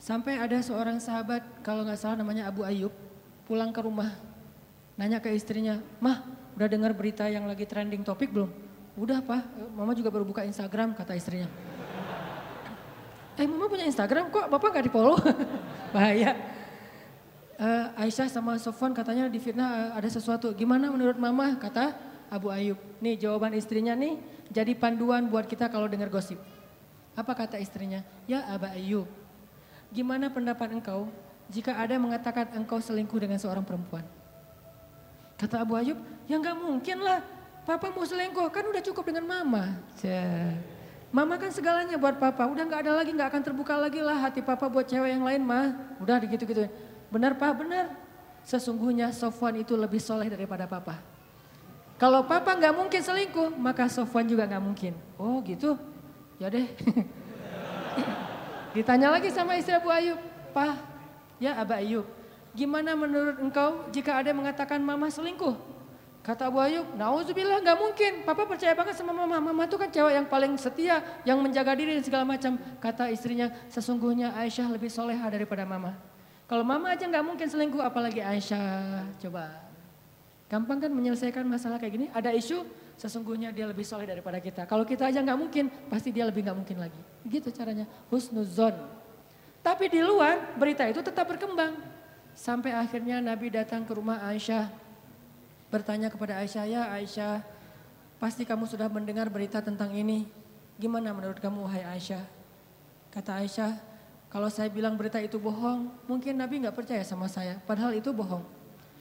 Sampai ada seorang sahabat, kalau nggak salah namanya Abu Ayub, pulang ke rumah. Nanya ke istrinya, mah udah dengar berita yang lagi trending topik belum? Udah pak, mama juga baru buka Instagram kata istrinya eh mama punya Instagram kok bapak gak di follow? <laughs> Bahaya. Uh, Aisyah sama Sofwan katanya di fitnah uh, ada sesuatu. Gimana menurut mama? Kata Abu Ayub. Nih jawaban istrinya nih jadi panduan buat kita kalau dengar gosip. Apa kata istrinya? Ya Abu Ayub. Gimana pendapat engkau jika ada mengatakan engkau selingkuh dengan seorang perempuan? Kata Abu Ayub, ya nggak mungkin lah. Papa mau selingkuh, kan udah cukup dengan mama. Mama kan segalanya buat papa, udah gak ada lagi, gak akan terbuka lagi lah hati papa buat cewek yang lain mah. Udah gitu-gitu. Benar pak, benar. Sesungguhnya Sofwan itu lebih soleh daripada papa. Kalau papa gak mungkin selingkuh, maka Sofwan juga gak mungkin. Oh gitu, ya deh. <laughs> Ditanya lagi sama istri Abu Ayub, Pak, ya Abu Ayub, gimana menurut engkau jika ada yang mengatakan mama selingkuh? Kata Abu Ayub, nauzubillah nggak mungkin. Papa percaya banget sama mama. Mama itu kan cewek yang paling setia, yang menjaga diri dan segala macam. Kata istrinya, sesungguhnya Aisyah lebih soleha daripada mama. Kalau mama aja nggak mungkin selingkuh, apalagi Aisyah. Coba. Gampang kan menyelesaikan masalah kayak gini? Ada isu, sesungguhnya dia lebih soleh daripada kita. Kalau kita aja nggak mungkin, pasti dia lebih nggak mungkin lagi. Gitu caranya, husnuzon. Tapi di luar, berita itu tetap berkembang. Sampai akhirnya Nabi datang ke rumah Aisyah bertanya kepada Aisyah, ya Aisyah, pasti kamu sudah mendengar berita tentang ini. Gimana menurut kamu wahai Aisyah? Kata Aisyah, kalau saya bilang berita itu bohong, mungkin Nabi nggak percaya sama saya. Padahal itu bohong.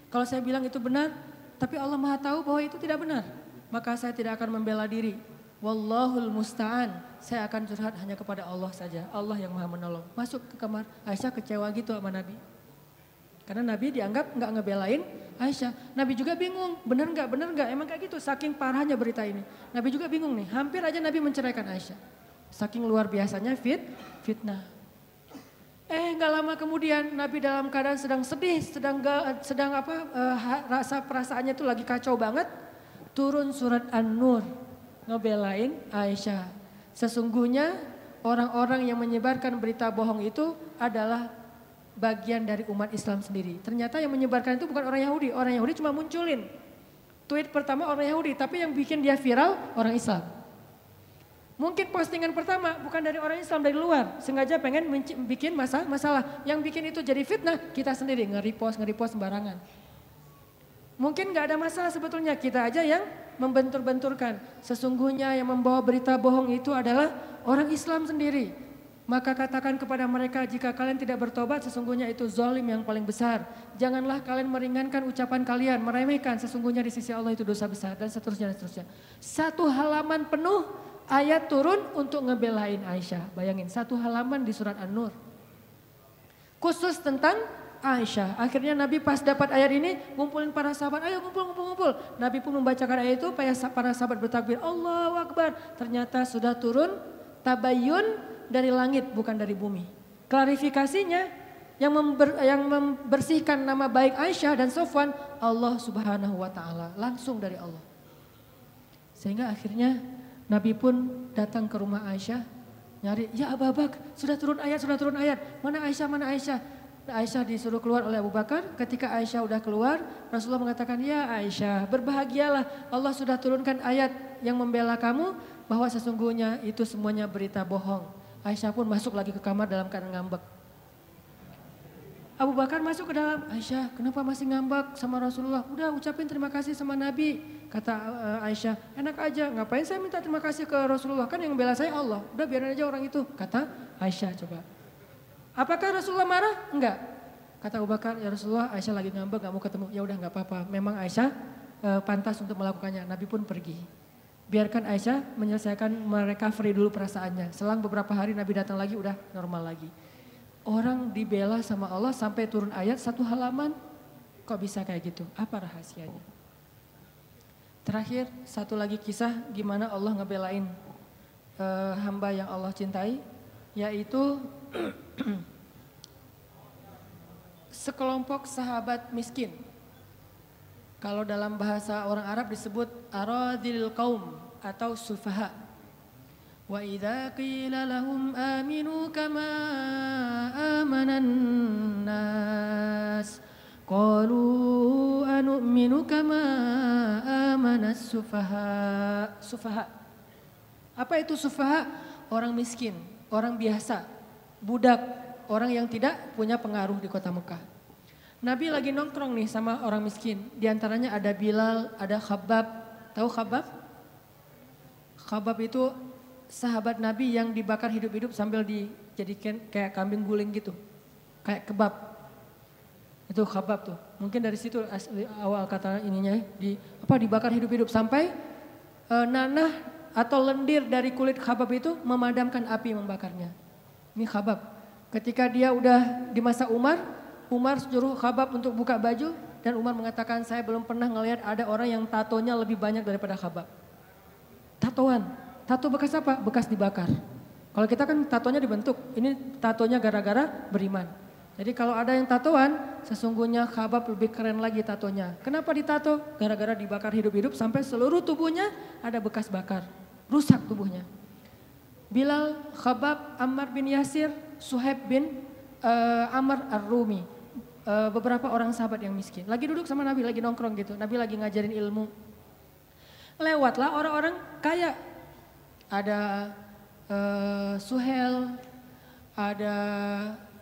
Kalau saya bilang itu benar, tapi Allah maha tahu bahwa itu tidak benar. Maka saya tidak akan membela diri. Wallahul musta'an. Saya akan curhat hanya kepada Allah saja. Allah yang maha menolong. Masuk ke kamar. Aisyah kecewa gitu sama Nabi. Karena Nabi dianggap nggak ngebelain Aisyah. Nabi juga bingung, benar nggak, benar nggak, emang kayak gitu. Saking parahnya berita ini. Nabi juga bingung nih, hampir aja Nabi menceraikan Aisyah. Saking luar biasanya fit, fitnah. Eh nggak lama kemudian Nabi dalam keadaan sedang sedih, sedang sedang apa uh, rasa perasaannya itu lagi kacau banget. Turun surat An-Nur ngebelain Aisyah. Sesungguhnya orang-orang yang menyebarkan berita bohong itu adalah bagian dari umat Islam sendiri. Ternyata yang menyebarkan itu bukan orang Yahudi, orang Yahudi cuma munculin. Tweet pertama orang Yahudi, tapi yang bikin dia viral orang Islam. Mungkin postingan pertama bukan dari orang Islam dari luar, sengaja pengen bikin masalah, masalah. Yang bikin itu jadi fitnah kita sendiri nge-repost, nge-repost sembarangan. Mungkin nggak ada masalah sebetulnya kita aja yang membentur-benturkan. Sesungguhnya yang membawa berita bohong itu adalah orang Islam sendiri. Maka katakan kepada mereka jika kalian tidak bertobat sesungguhnya itu zalim yang paling besar. Janganlah kalian meringankan ucapan kalian, meremehkan sesungguhnya di sisi Allah itu dosa besar dan seterusnya dan seterusnya. Satu halaman penuh ayat turun untuk ngebelain Aisyah. Bayangin satu halaman di surat An-Nur. Khusus tentang Aisyah. Akhirnya Nabi pas dapat ayat ini ngumpulin para sahabat, ayo ngumpul ngumpul ngumpul. Nabi pun membacakan ayat itu para sahabat bertakbir, Allahu Akbar. Ternyata sudah turun tabayun dari langit bukan dari bumi. Klarifikasinya yang, member, yang membersihkan nama baik Aisyah dan Sofwan Allah Subhanahu wa taala, langsung dari Allah. Sehingga akhirnya Nabi pun datang ke rumah Aisyah nyari, "Ya Abu Bakar, sudah turun ayat, sudah turun ayat. Mana Aisyah? Mana Aisyah?" Aisyah disuruh keluar oleh Abu Bakar. Ketika Aisyah udah keluar, Rasulullah mengatakan, "Ya Aisyah, berbahagialah. Allah sudah turunkan ayat yang membela kamu bahwa sesungguhnya itu semuanya berita bohong." Aisyah pun masuk lagi ke kamar dalam keadaan ngambek. Abu Bakar masuk ke dalam, Aisyah kenapa masih ngambek sama Rasulullah? Udah ucapin terima kasih sama Nabi. Kata uh, Aisyah, enak aja ngapain saya minta terima kasih ke Rasulullah? Kan yang bela saya Allah, udah biarin aja orang itu. Kata Aisyah coba. Apakah Rasulullah marah? Enggak. Kata Abu Bakar, ya Rasulullah Aisyah lagi ngambek gak mau ketemu. Ya udah nggak apa-apa, memang Aisyah uh, pantas untuk melakukannya. Nabi pun pergi. Biarkan Aisyah menyelesaikan mereka free dulu perasaannya. Selang beberapa hari Nabi datang lagi udah normal lagi. Orang dibela sama Allah sampai turun ayat satu halaman. Kok bisa kayak gitu? Apa rahasianya? Terakhir satu lagi kisah gimana Allah ngebelain uh, hamba yang Allah cintai. Yaitu <clears throat> sekelompok sahabat miskin kalau dalam bahasa orang Arab disebut aradil kaum atau sufaha. Idza qila lahum aminu kama amanan nas qalu anu'minu kama amanas sufaha. Sufaha. Apa itu sufaha? Orang miskin, orang biasa, budak, orang yang tidak punya pengaruh di kota Mekah. Nabi lagi nongkrong nih sama orang miskin. Di antaranya ada Bilal, ada Khabab. Tahu Khabab? Khabab itu sahabat Nabi yang dibakar hidup-hidup sambil dijadikan kayak kambing guling gitu. Kayak kebab. Itu Khabab tuh. Mungkin dari situ awal kata ininya di apa dibakar hidup-hidup sampai e, nanah atau lendir dari kulit Khabab itu memadamkan api membakarnya. Ini Khabab. Ketika dia udah di masa Umar, Umar suruh Khabab untuk buka baju dan Umar mengatakan saya belum pernah ngelihat ada orang yang tatonya lebih banyak daripada Khabab. Tatoan, tato bekas apa? Bekas dibakar. Kalau kita kan tatonya dibentuk, ini tatonya gara-gara beriman. Jadi kalau ada yang tatoan, sesungguhnya Khabab lebih keren lagi tatonya. Kenapa ditato? Gara-gara dibakar hidup-hidup sampai seluruh tubuhnya ada bekas bakar. Rusak tubuhnya. Bilal, Khabab, Ammar bin Yasir, Suhaib bin uh, Ammar Ar-Rumi uh, beberapa orang sahabat yang miskin. Lagi duduk sama Nabi, lagi nongkrong gitu. Nabi lagi ngajarin ilmu. Lewatlah orang-orang kaya. Ada uh, Suhel, ada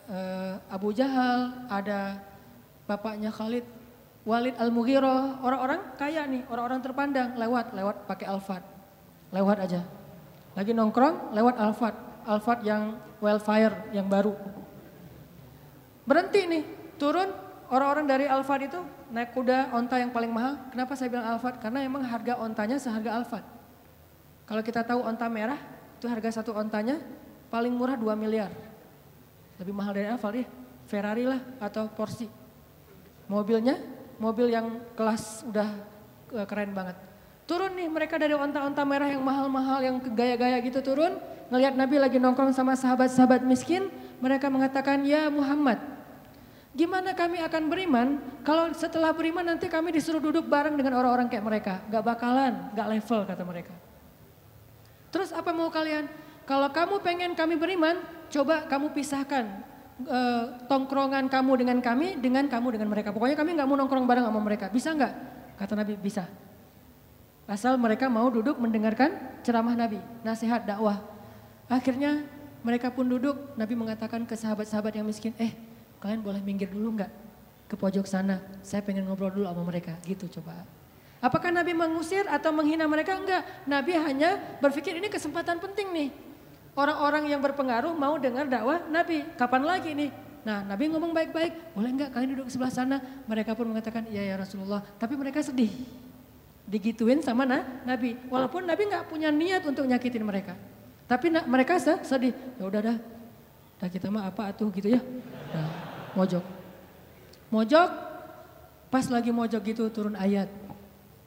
uh, Abu Jahal, ada bapaknya Khalid, Walid Al-Mughirah. Orang-orang kaya nih, orang-orang terpandang. Lewat, lewat pakai alfat. Lewat aja. Lagi nongkrong lewat Alphard, Alphard yang wildfire yang baru. Berhenti nih, turun orang-orang dari Alphard itu naik kuda onta yang paling mahal. Kenapa saya bilang Alphard? Karena emang harga ontanya seharga Alphard. Kalau kita tahu onta merah, itu harga satu ontanya paling murah 2 miliar. Lebih mahal dari Alphard ya, Ferrari lah atau Porsche. Mobilnya, mobil yang kelas udah eh, keren banget. Turun nih mereka dari onta-onta merah yang mahal-mahal, yang gaya-gaya gitu turun. Ngelihat Nabi lagi nongkrong sama sahabat-sahabat miskin, mereka mengatakan, ya Muhammad, gimana kami akan beriman kalau setelah beriman nanti kami disuruh duduk bareng dengan orang-orang kayak mereka. Gak bakalan, gak level kata mereka. Terus apa mau kalian? Kalau kamu pengen kami beriman, coba kamu pisahkan uh, tongkrongan kamu dengan kami, dengan kamu dengan mereka. Pokoknya kami nggak mau nongkrong bareng sama mereka. Bisa nggak? Kata Nabi, bisa. Asal mereka mau duduk mendengarkan ceramah Nabi, nasihat dakwah. Akhirnya mereka pun duduk, Nabi mengatakan ke sahabat-sahabat yang miskin, eh kalian boleh minggir dulu nggak ke pojok sana, saya pengen ngobrol dulu sama mereka, gitu coba. Apakah Nabi mengusir atau menghina mereka? Enggak, Nabi hanya berpikir ini kesempatan penting nih. Orang-orang yang berpengaruh mau dengar dakwah Nabi, kapan lagi nih? Nah Nabi ngomong baik-baik, boleh enggak kalian duduk sebelah sana? Mereka pun mengatakan, iya ya Rasulullah, tapi mereka sedih digituin sama na, Nabi. Walaupun Nabi nggak punya niat untuk nyakitin mereka. Tapi na, mereka sedih. Ya udah dah. Dah kita mah apa atuh gitu ya. Nah, mojok. Mojok pas lagi mojok gitu turun ayat.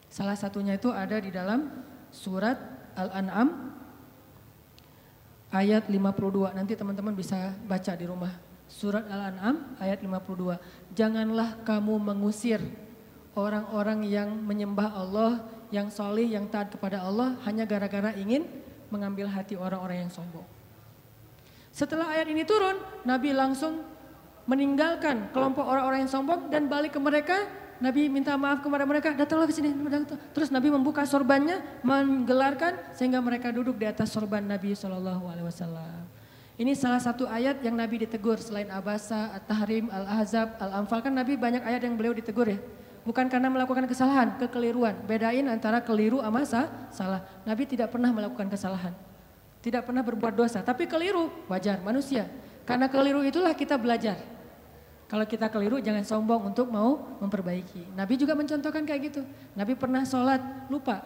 Salah satunya itu ada di dalam surat Al-An'am ayat 52. Nanti teman-teman bisa baca di rumah. Surat Al-An'am ayat 52. Janganlah kamu mengusir orang-orang yang menyembah Allah, yang solih, yang taat kepada Allah hanya gara-gara ingin mengambil hati orang-orang yang sombong. Setelah ayat ini turun, Nabi langsung meninggalkan kelompok orang-orang yang sombong dan balik ke mereka. Nabi minta maaf kepada mereka, datanglah ke sini. Terus Nabi membuka sorbannya, menggelarkan sehingga mereka duduk di atas sorban Nabi Shallallahu Alaihi Wasallam. Ini salah satu ayat yang Nabi ditegur selain Abasa, At-Tahrim, Al-Ahzab, Al-Anfal kan Nabi banyak ayat yang beliau ditegur ya. Bukan karena melakukan kesalahan, kekeliruan. Bedain antara keliru sama salah. Nabi tidak pernah melakukan kesalahan. Tidak pernah berbuat dosa. Tapi keliru, wajar, manusia. Karena keliru itulah kita belajar. Kalau kita keliru jangan sombong untuk mau memperbaiki. Nabi juga mencontohkan kayak gitu. Nabi pernah sholat lupa.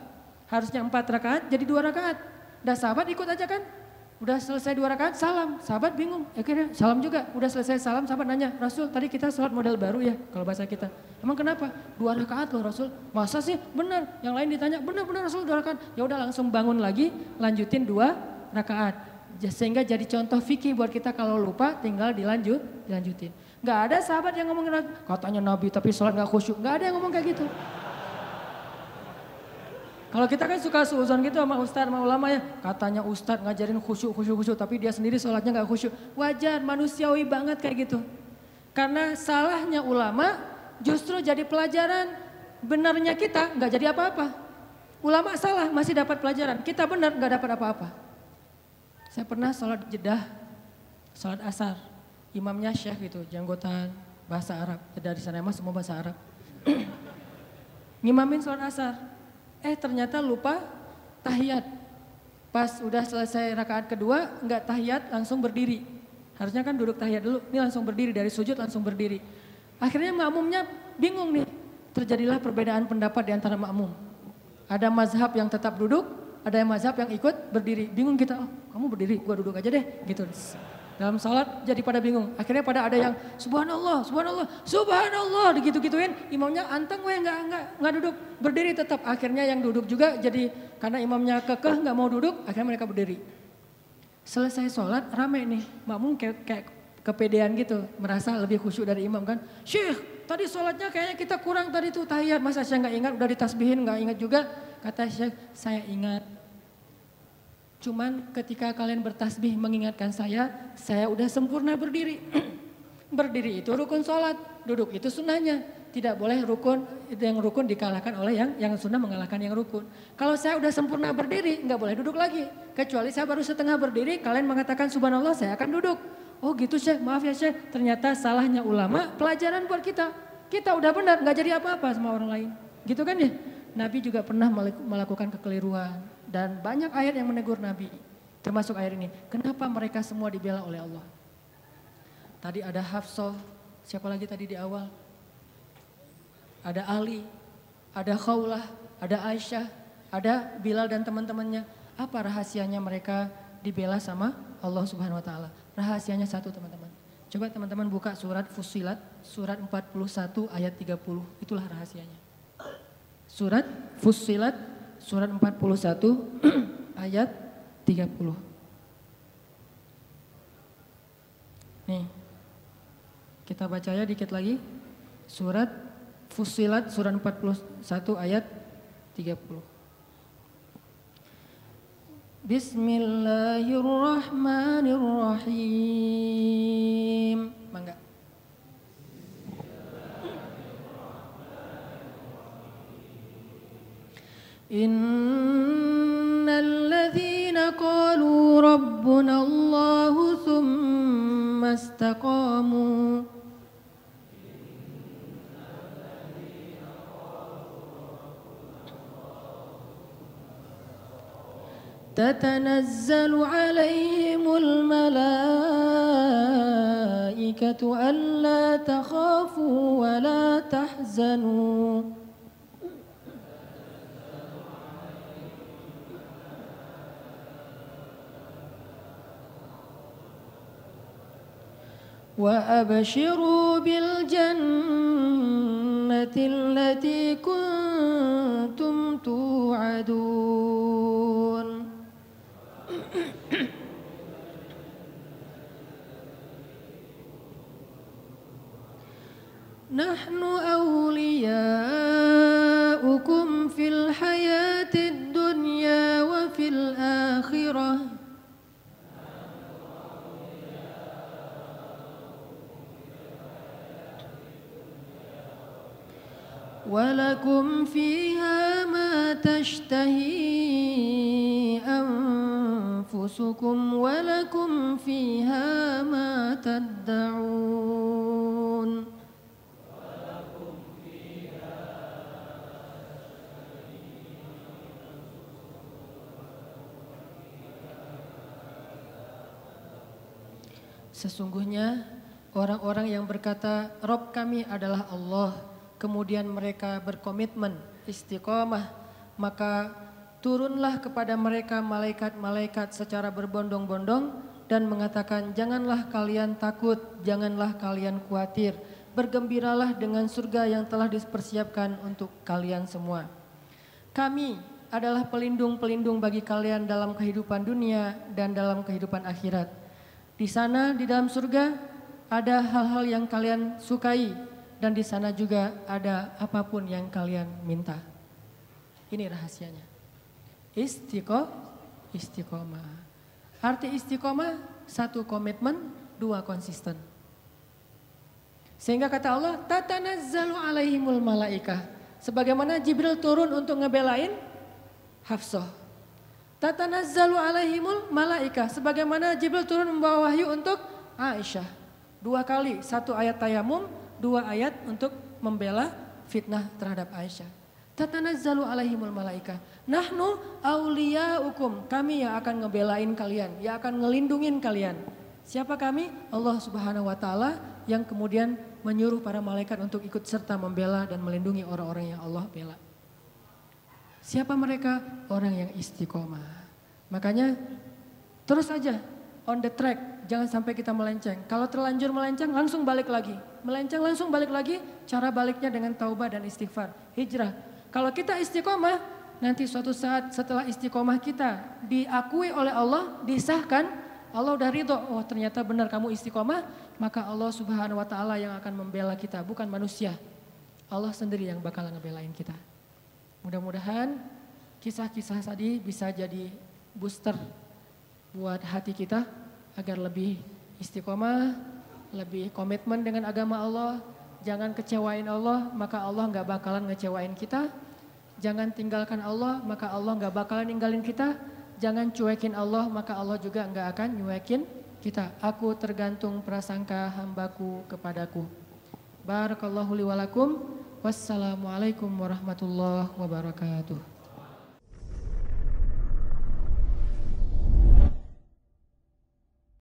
Harusnya empat rakaat jadi dua rakaat. Dan sahabat ikut aja kan. Udah selesai dua rakaat, salam. Sahabat bingung. Akhirnya salam juga. Udah selesai salam, sahabat nanya, Rasul tadi kita sholat model baru ya, kalau bahasa kita. Emang kenapa? Dua rakaat loh Rasul. Masa sih? Benar. Yang lain ditanya, benar-benar Rasul dua rakaat. Ya udah langsung bangun lagi, lanjutin dua rakaat. Sehingga jadi contoh fikih buat kita kalau lupa tinggal dilanjut, dilanjutin. Gak ada sahabat yang ngomong katanya Nabi tapi sholat gak khusyuk. Gak ada yang ngomong kayak gitu. Kalau kita kan suka seuzon gitu sama ustadz, sama ulama ya. Katanya ustadz ngajarin khusyuk, khusyuk, khusyuk. Tapi dia sendiri sholatnya gak khusyuk. Wajar, manusiawi banget kayak gitu. Karena salahnya ulama justru jadi pelajaran. Benarnya kita gak jadi apa-apa. Ulama salah masih dapat pelajaran. Kita benar gak dapat apa-apa. Saya pernah sholat jedah, sholat asar. Imamnya syekh gitu, janggotan, bahasa Arab. Dari sana emang semua bahasa Arab. <clears throat> Ngimamin sholat asar Eh ternyata lupa tahiyat. Pas udah selesai rakaat kedua nggak tahiyat langsung berdiri. Harusnya kan duduk tahiyat dulu, ini langsung berdiri dari sujud langsung berdiri. Akhirnya makmumnya bingung nih. Terjadilah perbedaan pendapat di antara makmum. Ada mazhab yang tetap duduk, ada yang mazhab yang ikut berdiri. Bingung kita, oh kamu berdiri, gua duduk aja deh. Gitu. Dalam sholat jadi pada bingung. Akhirnya pada ada yang subhanallah, subhanallah, subhanallah digitu-gituin. Imamnya anteng weh nggak nggak nggak duduk berdiri tetap. Akhirnya yang duduk juga jadi karena imamnya kekeh nggak mau duduk, akhirnya mereka berdiri. Selesai sholat rame nih, makmum kayak, kayak kepedean gitu, merasa lebih khusyuk dari imam kan. Syekh, tadi sholatnya kayaknya kita kurang tadi tuh tahiyat, masa saya nggak ingat, udah ditasbihin nggak ingat juga. Kata Syekh, saya ingat Cuman ketika kalian bertasbih mengingatkan saya, saya udah sempurna berdiri. <clears throat> berdiri itu rukun sholat, duduk itu sunnahnya. Tidak boleh rukun, yang rukun dikalahkan oleh yang yang sunnah mengalahkan yang rukun. Kalau saya udah sempurna berdiri, nggak boleh duduk lagi. Kecuali saya baru setengah berdiri, kalian mengatakan subhanallah saya akan duduk. Oh gitu Syekh, maaf ya Syekh. Ternyata salahnya ulama, pelajaran buat kita. Kita udah benar, nggak jadi apa-apa sama orang lain. Gitu kan ya? Nabi juga pernah melakukan kekeliruan dan banyak ayat yang menegur Nabi. Termasuk ayat ini. Kenapa mereka semua dibela oleh Allah? Tadi ada Hafsah, siapa lagi tadi di awal? Ada Ali, ada Khawlah, ada Aisyah, ada Bilal dan teman-temannya. Apa rahasianya mereka dibela sama Allah Subhanahu wa taala? Rahasianya satu, teman-teman. Coba teman-teman buka surat Fusilat, surat 41 ayat 30. Itulah rahasianya. Surat Fusilat, surat 41 <clears throat> ayat 30. Nih, kita baca ya dikit lagi. Surat Fusilat surat 41 ayat 30. Bismillahirrahmanirrahim. إن الذين قالوا ربنا الله ثم استقاموا. تتنزل عليهم الملائكة ألا تخافوا ولا تحزنوا. وأبشروا بالجنة التي كنتم توعدون. <coughs> نحن أولياؤكم في الحياة الدنيا وفي الآخرة. ولكم فيها ما تشتهي أنفسكم ولكم فيها ما تدعون Sesungguhnya orang-orang yang berkata Rob kami adalah Allah kemudian mereka berkomitmen istiqomah maka turunlah kepada mereka malaikat-malaikat secara berbondong-bondong dan mengatakan janganlah kalian takut janganlah kalian khawatir. Bergembiralah dengan surga yang telah dipersiapkan untuk kalian semua. Kami adalah pelindung-pelindung bagi kalian dalam kehidupan dunia dan dalam kehidupan akhirat. Di sana di dalam surga ada hal-hal yang kalian sukai dan di sana juga ada apa pun yang kalian minta. Ini rahasianya. Istiqo, istiqomah. Arti istiqomah, satu komitmen, dua konsisten. Sehingga kata Allah, tatanazzalu alaihimul malaikah. Sebagaimana Jibril turun untuk ngebelain Hafsah. Tatanazzalu alaihimul malaikah. Sebagaimana Jibril turun membawa wahyu untuk Aisyah. Dua kali, satu ayat tayamum, dua ayat untuk membela fitnah terhadap Aisyah. Tatanazzalu alaihimul malaika. Nahnu hukum. Kami yang akan ngebelain kalian, yang akan ngelindungin kalian. Siapa kami? Allah Subhanahu wa taala yang kemudian menyuruh para malaikat untuk ikut serta membela dan melindungi orang-orang yang Allah bela. Siapa mereka? Orang yang istiqomah. Makanya terus saja on the track, jangan sampai kita melenceng. Kalau terlanjur melenceng, langsung balik lagi. Melenceng langsung balik lagi, cara baliknya dengan taubah dan istighfar. Hijrah. Kalau kita istiqomah, nanti suatu saat setelah istiqomah kita diakui oleh Allah, disahkan, Allah udah ridho, oh ternyata benar kamu istiqomah, maka Allah subhanahu wa ta'ala yang akan membela kita, bukan manusia. Allah sendiri yang bakal ngebelain kita. Mudah-mudahan kisah-kisah tadi bisa jadi booster buat hati kita agar lebih istiqomah, lebih komitmen dengan agama Allah. Jangan kecewain Allah, maka Allah nggak bakalan ngecewain kita. Jangan tinggalkan Allah, maka Allah nggak bakalan ninggalin kita. Jangan cuekin Allah, maka Allah juga nggak akan nyuekin kita. Aku tergantung prasangka hambaku kepadaku. Barakallahu liwalakum. Wassalamualaikum warahmatullahi wabarakatuh.